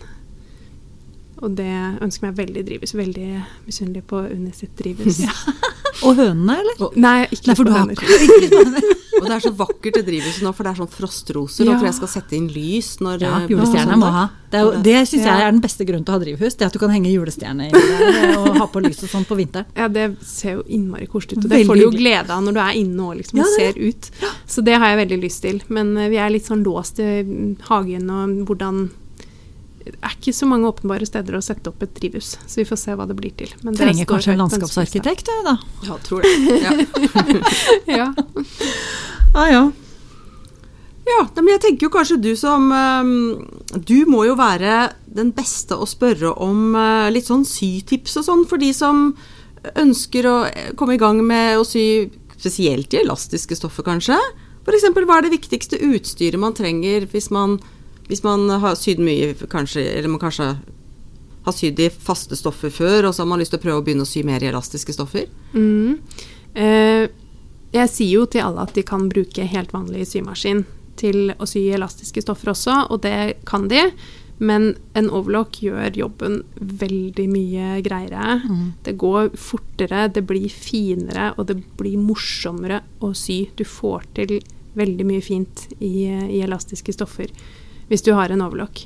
Og det ønsker meg veldig drivhus. Veldig misunnelig på Unni sitt drivhus. Og hønene, eller? Nei, ikke Nei, for på du høner. Og det er så vakkert i drivhuset nå, for det er sånn frostroser. Ja. Og for jeg skal sette inn lys når Ja, julestjerna må ha. Det, er det syns Ja. jeg er den beste grunnen til å ha drivhus. Det at du kan henge julestjerne i der eh, og ha på lys og sånn på vinteren. Ja, det ser jo innmari koselig ut. Og det Veldig får du jo glede av når du er inne og liksom Ja, ser ut. Så det har jeg veldig lyst til. Men eh, vi er litt sånn låst i hagen og hvordan Det er ikke så mange åpenbare steder å sette opp et drivhus, så vi får se hva det blir til. Men Trenger kanskje en landskapsarkitekt, du, da. Ja, tror det. Ja. Ja. Ah, ja. Ja, men jeg tenker jo kanskje du som eh, Du må jo være den beste å spørre om eh, litt sånn sytips og sånn for de som ønsker å eh, komme i gang med å sy spesielt i elastiske stoffer, kanskje. F.eks. hva er det viktigste utstyret man trenger hvis man, hvis man har sydd mye, kanskje, eller man kanskje har sydd i faste stoffer før, og så har man lyst til å prøve å begynne å sy mer i elastiske stoffer? Mm. Eh, jeg sier jo til alle at de kan bruke helt vanlig symaskin til å sy elastiske stoffer også, og det kan de. Men en overlock gjør jobben veldig mye greiere. Det går fortere, det blir finere, og det blir morsommere å sy. Du får til veldig mye fint i, i elastiske stoffer hvis du har en overlock.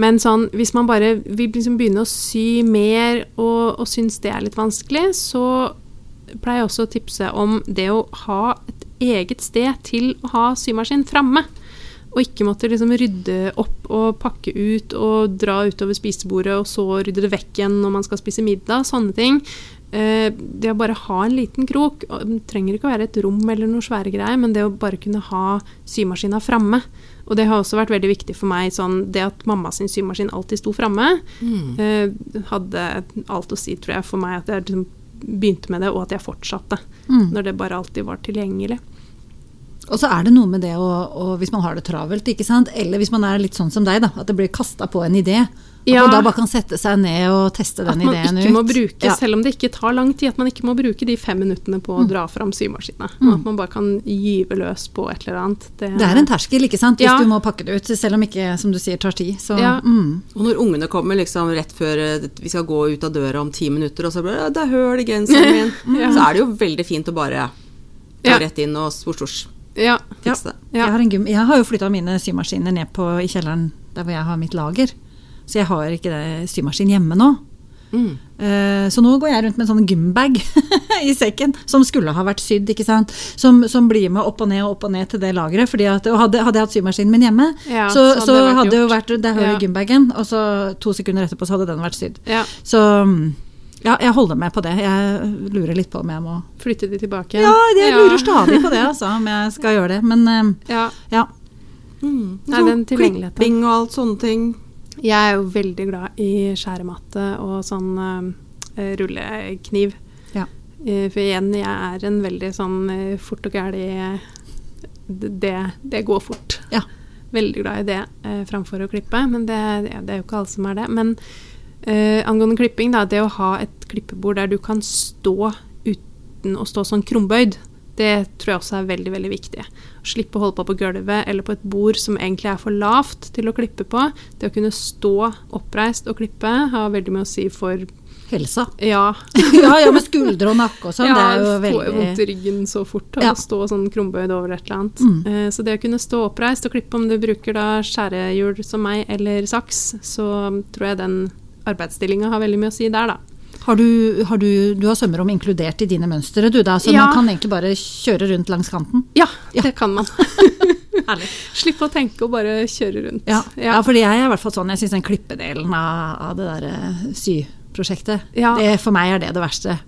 Men sånn, hvis man bare vil liksom begynne å sy mer og, og syns det er litt vanskelig, så pleier jeg også å tipse om det å ha et eget sted til å ha symaskin framme. Og ikke måtte liksom rydde opp og pakke ut og dra utover spisebordet og så rydde det vekk igjen når man skal spise middag. Sånne ting. Eh, det å bare ha en liten krok Det trenger ikke å være et rom eller noe svære greier, men det å bare kunne ha symaskina framme. Og det har også vært veldig viktig for meg. Sånn, det at mamma sin symaskin alltid sto framme, mm. hadde alt å si, tror jeg, for meg. At jeg liksom begynte med det, og at jeg fortsatte. Mm. Når det bare alltid var tilgjengelig. Og så er det noe med det å, å, hvis man har det travelt, eller hvis man er litt sånn som deg, da, at det blir kasta på en idé. At Ja. man da bare kan sette seg ned og teste den ideen ut. At man ikke ut. må bruke, Ja. selv om det ikke tar lang tid, at man ikke må bruke de fem minuttene på å dra fram symaskinene. Mm. At man bare kan gyve løs på et eller annet. Det er en terskel, ikke sant, hvis Ja. du må pakke det ut, selv om ikke, som du sier, tar tid. Så, Ja. mm. Og når ungene kommer liksom rett før eh, vi skal gå ut av døra om ti minutter, og så blir det, det er høl i genseren min, Ja. så er det jo veldig fint å bare ta rett inn og svosj-svosj Ja. det. Ja. Jeg, har en gym, jeg har jo flytta mine symaskiner ned på, i kjelleren der hvor jeg har mitt lager. Så jeg har ikke det symaskin hjemme nå. Mm. Eh, Så nå går jeg rundt med en sånn gymbag i sekken, som skulle ha vært sydd, ikke sant. Som, som blir med opp og ned og opp og ned til det lageret. Hadde, hadde jeg hatt symaskinen min hjemme, Ja, så, så så det hadde det jo vært det hølet Ja. gymbagen, og så to sekunder etterpå så hadde den vært sydd. ja. Så mm, ja, jeg holder med på det. Jeg lurer litt på om jeg må Flytte de tilbake Ja, jeg lurer stadig på det, altså, om jeg skal gjøre det. Men eh, Ja. ja. Mm. Nei, den tilgjengeligheten. Klipping og alt sånne ting. Jeg er jo veldig glad i skjærematte og sånn uh, rullekniv. Ja. Uh, for igjen, jeg er en veldig sånn uh, fort og gæli det, det går fort. Ja. Veldig glad i det framfor å klippe, men det, det er jo ikke alle som er det. Men angående klipping, da, det å ha et klippebord der du kan stå uten å stå sånn krumbøyd, det tror jeg også er veldig veldig viktig. Slippe å holde på på gulvet eller på et bord som egentlig er for lavt til å klippe på. Det å kunne stå oppreist og klippe har veldig mye å si for Helsa. ja, ja, ja, med skuldre og nakke og sånn. ja, det er jo får jo vondt veldig i ryggen så fort av Ja. å stå sånn krumbøyd over et eller annet. Mm. Eh, så det å kunne stå oppreist og klippe, om du bruker da skjærehjul som meg eller saks, så tror jeg den arbeidsstillinga har veldig mye å si der, da. Har du, har du, du har sømrom inkludert i dine mønstre, du da, så Ja. man kan egentlig bare kjøre rundt langs kanten? Ja, Ja. det kan man. Herlig. Slippe å tenke og bare kjøre rundt. Ja, ja. fordi jeg er i hvert fall sånn, jeg syns den klippedelen av, av det der eh, syprosjektet, Ja. det, for meg er det det verste.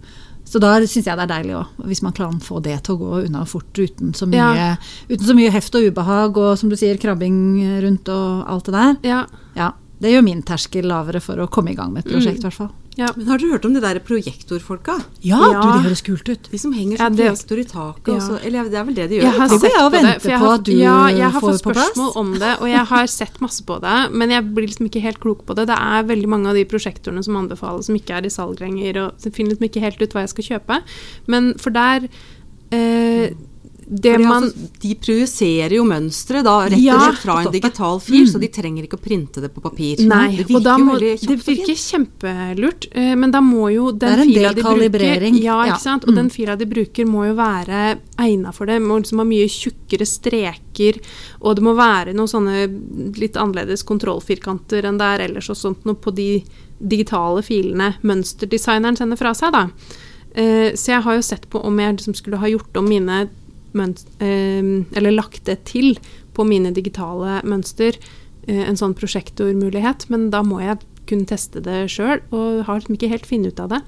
Så da syns jeg det er deilig òg, hvis man kan få det til å gå unna fort uten så mye, Ja. uten så mye heft og ubehag og som du sier, krabbing rundt og alt det der. Ja, Ja, det gjør min terskel lavere for å komme i gang med et prosjekt, i hvert fall. Ja. Men har dere hørt om de der projektorfolka? Ja, Ja. du, det høres kult ut. De som henger Ja, det- projektor i taket Ja. også. Eller det er vel det de gjør? Jeg har sett jeg på det, for jeg på har- at du ja, jeg har får fått spørsmål om det, og jeg har sett masse på det, men jeg blir liksom ikke helt klok på det. Det er veldig mange av de prosjektorene som anbefales som ikke er i salg lenger, og finner liksom ikke helt ut hva jeg skal kjøpe. Men for der eh, man altså, de projiserer jo mønsteret rett og slett fra en digital fil, så de trenger ikke å printe det på papir. Nei, det virker må, det virker kjempelurt, eh, men da må jo den fila de bruker. Ja, Ja. Og Mm. den fila de bruker må jo være egna for det. Må liksom ha mye tjukkere streker, og det må være noen sånne litt annerledes kontrollfirkanter enn det er ellers og sånt noe på de digitale filene mønsterdesigneren sender fra seg, da. Eh, så jeg har jo sett på om jeg liksom skulle ha gjort om mine Eller lagt det til på mine digitale mønster. eh, en sånn prosjektormulighet, men da må jeg kunne teste det sjøl, og har liksom ikke helt funnet ut av det.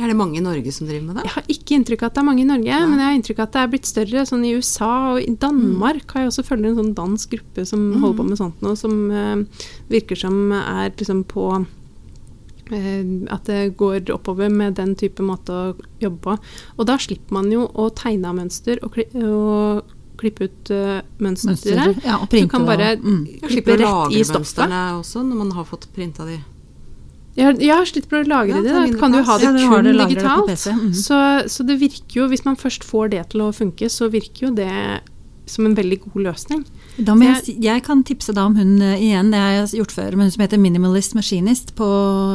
Er det mange i Norge som driver med det? Jeg har ikke inntrykk av at det er mange i Norge, men jeg har inntrykk av at det er blitt større. Sånn i USA og i Danmark har jeg også følger en sånn dansk gruppe som holder på med sånt noe, som eh, virker som er liksom på at det går oppover med den type måte å jobbe på. Og da slipper man jo å tegne av mønster og, kli og klippe ut uh, mønsteret. Mønster, ja, og Du kan bare og- mm. i klippe slipper å rett i lagre stoffet. mønstrene også, når man har fått printa de. Ja, slitt slipper å lagre Ja, det. Da kan du ha det Ja, kun det digitalt? Det digitalt. PC, mhm. så, så det virker jo, hvis man først får det til å funke, så virker jo det som en veldig god løsning. Jeg, Jeg- kan tipse da om hun eh, igjen, det har jeg gjort før, men hun som heter Minimalist Machinist på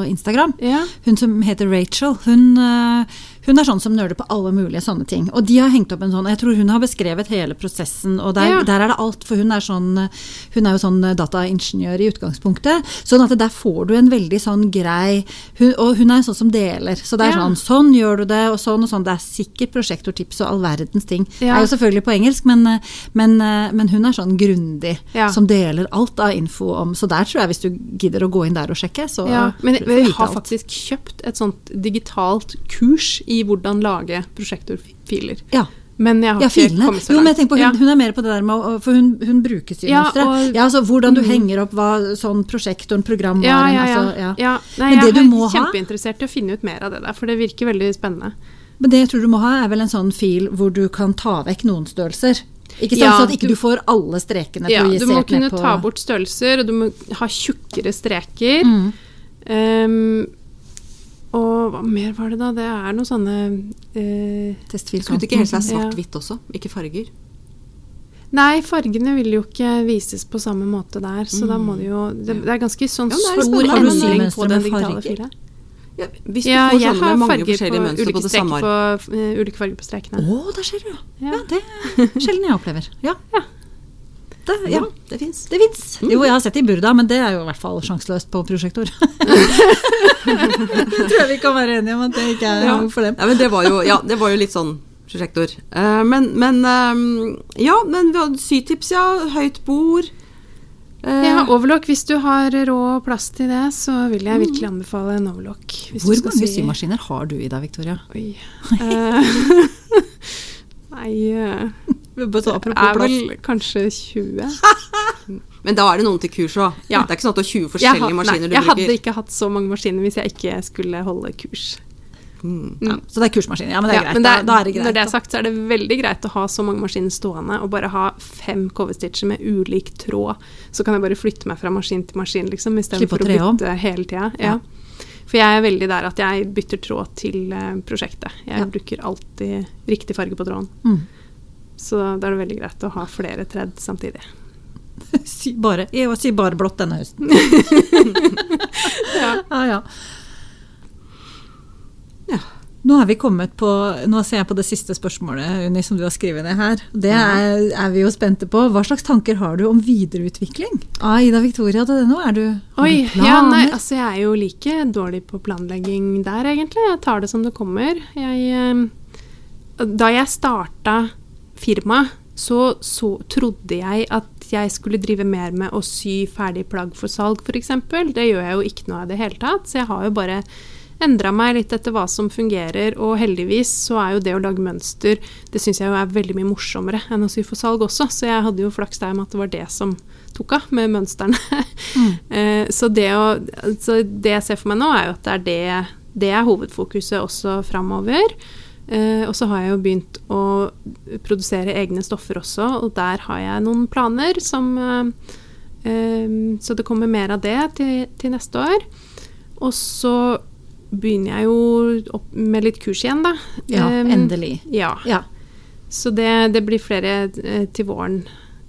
Instagram. Ja. Hun som heter Rachel, hun, eh, hun er sånn som nøler på alle mulige sånne ting. Og de har hengt opp en sånn, jeg tror hun har beskrevet hele prosessen, og der, Ja. der er det alt, for hun er, sånn, hun er jo sånn dataingeniør i utgangspunktet. Sånn at der får du en veldig sånn grei, hun, og hun er en sånn som deler. Så det er Ja. sånn, sånn gjør du det, og sånn og sånn. Det er sikkert prosjektortips og all verdens ting. Det er jo selvfølgelig på engelsk, men, men, men hun er sånn grundig, Ja. som deler alt av info om, så der tror jeg hvis du gidder å gå inn der og sjekke, så Ja, men vi har faktisk kjøpt et sånt digitalt kurs i hvordan lage prosjektorfiler. Ja. Men jeg har Ja, ikke kommet så langt. Jo, men jeg tenker på, hun, Ja. hun er mer på det der med å For hun, hun bruker Ja, syvmønstre. og- Ja, altså hvordan du Mm. henger opp hva sånn prosjektoren, programvaren Ja, ja, ja. Altså, ja. ja. Nei, Men det jeg du er må ha- kjempeinteressert i å finne ut mer av det der, for det virker veldig spennende. Men det jeg tror du må ha, er vel en sånn fil hvor du kan ta vekk noen størrelser. Ikke sant? Ja, så at ikke du- får alle strekene Ja, du må kunne ta bort størrelser, og du må ha tjukkere streker. Mm. Ehm, og hva mer var det da? Det er noen sånne eh, testfilkanten. Skulle det ikke helst være svart-hvitt også, ikke farger? Nei, fargene vil jo ikke vises på samme måte der, så da må det jo Det, det er ganske sånn Ja, er stor. Endring på den digitale fila. Ja, hvis du Ja, får jeg har mange farger på forskjellige mønstre på ulike samme på uh, ulike farger på strekene. Å, der ser du, ja. Ja. ja. Det er sjelden jeg opplever. Ja. Ja. Det, ja. Det fins. Det fins. Jo, jeg har sett det i Burda, men det er jo i hvert fall sjanseløst på prosjektor. Tror jeg vi kan være enige om at det ikke er Ja. for dem. Ja, men det var jo, ja, det var jo litt sånn prosjektor. Eh, men, men eh, Ja, men vi hadde sytips, ja. Høyt bord. Eh, Ja, overlock. Hvis du har råd og plass til det, så vil jeg virkelig anbefale en overlock. Hvis du Hvor skal mange sy- symaskiner har du i deg, Victoria? Oi. Uh, Nei Det er vel kanskje 20. Men da er det noen til kurs òg. Ja. Det er ikke sånn at du har 20 forskjellige forskjellige maskiner nei, du jeg hadde ikke hatt så mange maskiner hvis jeg ikke skulle holde kurs. Mm. Ja, så det er kursmaskiner. Ja, men det er Ja, greit. men det er, da, da er det greit. når det er sagt, så er det veldig greit å ha så mange maskiner stående og bare ha fem coverstitcher med ulik tråd. Så kan jeg bare flytte meg fra maskin til maskin, liksom, istedenfor å å bytte hele tida. Ja. Ja. For jeg er veldig der at jeg bytter tråd til eh, prosjektet. Jeg Ja. bruker alltid riktig farge på tråden. Mm. Så da er det veldig greit å ha flere tredd samtidig. Sy bare, jeg sy bare blått denne høsten. Ja. Ah, ja. Ja. Nå er vi kommet på Nå ser jeg på det siste spørsmålet Unni, som du har skrevet ned her. Det er, er vi jo spente på. Hva slags tanker har du om videreutvikling av Ida Victoria til det nå? Er du, har Oi, du planer? ja, nei, altså jeg er jo like dårlig på planlegging der, egentlig. Jeg tar det som det kommer. Jeg, eh, da jeg starta firmaet, så, så trodde jeg at jeg skulle drive mer med å sy ferdig plagg for salg, f.eks. Det gjør jeg jo ikke noe av i det hele tatt. Så jeg har jo bare endra meg litt etter hva som fungerer, og heldigvis så er jo det å lage mønster Det syns jeg jo er veldig mye morsommere enn å sy for salg også, så jeg hadde jo flaks der med at det var det som tok av med mønstrene. Mm. så, det å, så det jeg ser for meg nå, er jo at det er det, det er hovedfokuset også framover. Eh, og så har jeg jo begynt å produsere egne stoffer også, og der har jeg noen planer som eh, eh, Så det kommer mer av det til, til neste år. Og så begynner jeg jo opp med litt kurs igjen, da. Ja, endelig. Ja. Ja. Så det, det blir flere til våren.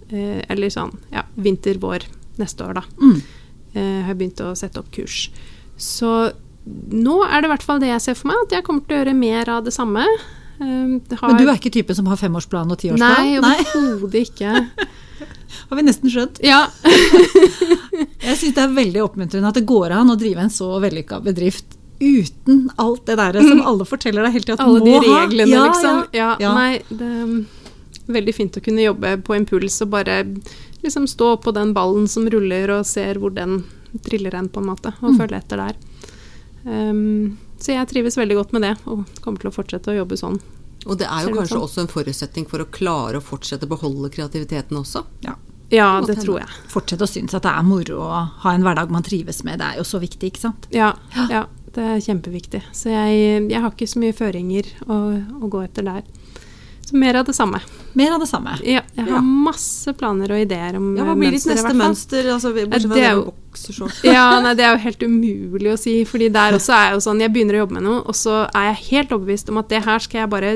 Eh, eller sånn ja, vinter-vår neste år, da. Mm. Eh, har jeg begynt å sette opp kurs. Så nå er det i hvert fall det jeg ser for meg, at jeg kommer til å gjøre mer av det samme. Eh, det har, Men du er ikke typen som har femårsplan og tiårsplan? Nei, overhodet ikke. Har vi nesten skjønt. Ja. Jeg syns det er veldig oppmuntrende at det går an å drive en så vellykka bedrift uten alt det der som alle forteller deg hele tida at Alle du de må ha. reglene, Ja, liksom. Ja, Ja. Nei, det er veldig fint å kunne jobbe på impuls og bare liksom stå på den ballen som ruller og ser hvor den triller hen, på en måte, og Mm. følge etter der. Um, så jeg trives veldig godt med det, og kommer til å fortsette å jobbe sånn. Og det er jo kanskje sånn. også en forutsetning for å klare å fortsette å beholde kreativiteten også. Ja. Ja, det hende. tror jeg. Fortsett å synes at det er moro å ha en hverdag man trives med. Det er jo så viktig, ikke sant? Ja, ja det er kjempeviktig. Så jeg, jeg har ikke så mye føringer å, å gå etter der. Så mer av det samme. Mer av det samme. Ja, jeg har Ja. masse planer og ideer om Ja, eh, Hva blir ditt neste mønster? Altså, bortsett fra jo-. Ja, nei, det er jo helt umulig å si, fordi der også er jo sånn Jeg begynner å jobbe med noe, og så er jeg helt overbevist om at det her skal jeg bare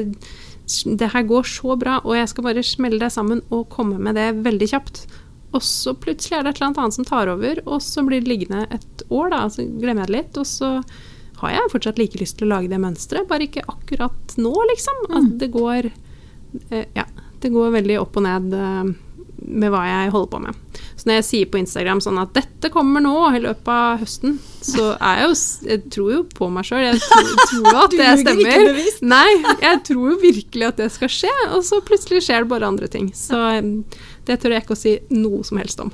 Det her går så bra, og jeg skal bare smelle det sammen og komme med det veldig kjapt. Og så plutselig er det et eller annet som tar over, og så blir det liggende et år, da, så glemmer jeg det litt, og så har jeg fortsatt like lyst til å lage det mønsteret, bare ikke akkurat nå, liksom. At det går eh, Ja, det går veldig opp og ned eh, med hva jeg holder på med. Så når jeg sier på Instagram sånn at 'dette kommer nå i løpet av høsten', så er jeg jo Jeg tror jo på meg sjøl. Jeg tror, tror at det stemmer. Nei, jeg tror jo virkelig at det skal skje, og så plutselig skjer det bare andre ting. Så eh, det tør jeg ikke å si noe som helst om.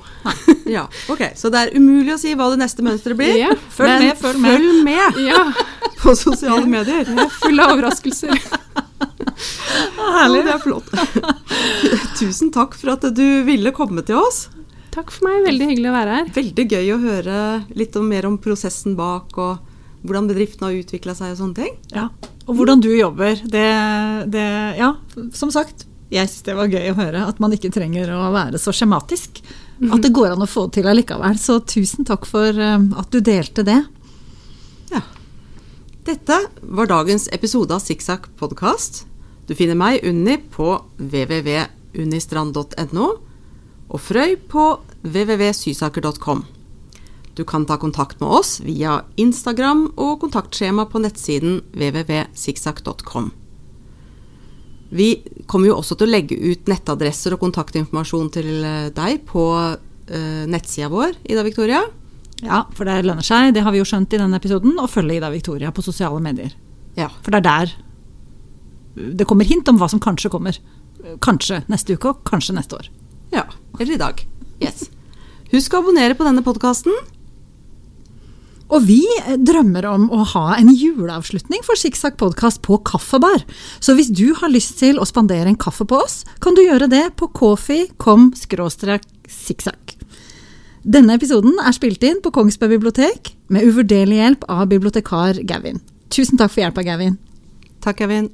Ja, ok. Så det er umulig å si hva det neste mønsteret blir. Ja, Følg men- med, følg med. Følg med Ja, på sosiale medier. jeg er full av overraskelser. Herlig. det er flott. Tusen takk for at du ville komme til oss. Takk for meg, veldig hyggelig å være her. Veldig gøy å høre litt om, mer om prosessen bak, og hvordan bedriften har utvikla seg og sånne ting. Ja. Og hvordan du jobber. Det, det Ja, som sagt. Jeg syns det var gøy å høre at man ikke trenger å være så skjematisk. At det går an å få til allikevel. Så tusen takk for eh, at du delte det. Ja. Dette var dagens episode av Sikksakk podkast. Du finner meg, Unni, på www.unistrand.no, og Frøy på www.sysaker.com. Du kan ta kontakt med oss via Instagram og kontaktskjema på nettsiden www.sikksakk.com. Vi kommer jo også til å legge ut nettadresser og kontaktinformasjon til eh, deg på uh, nettsida vår, Ida Victoria. Ja, for det lønner seg, det har vi jo skjønt i denne episoden, å følge Ida Victoria på sosiale medier. Ja. For det er der det kommer hint om hva som kanskje kommer. Kanskje neste uke, og kanskje neste år. ja. Eller i dag. Yes. Husk å abonnere på denne podkasten. Og vi drømmer om å ha en juleavslutning for Sikksakk podkast på kaffebar. Så hvis du har lyst til å spandere en kaffe på oss, kan du gjøre det på coffee.com sikksakk. Denne episoden er spilt inn på Kongsberg bibliotek med uvurderlig hjelp av bibliotekar Gavin. Tusen takk for hjelpa, Gavin. Takk, Evin.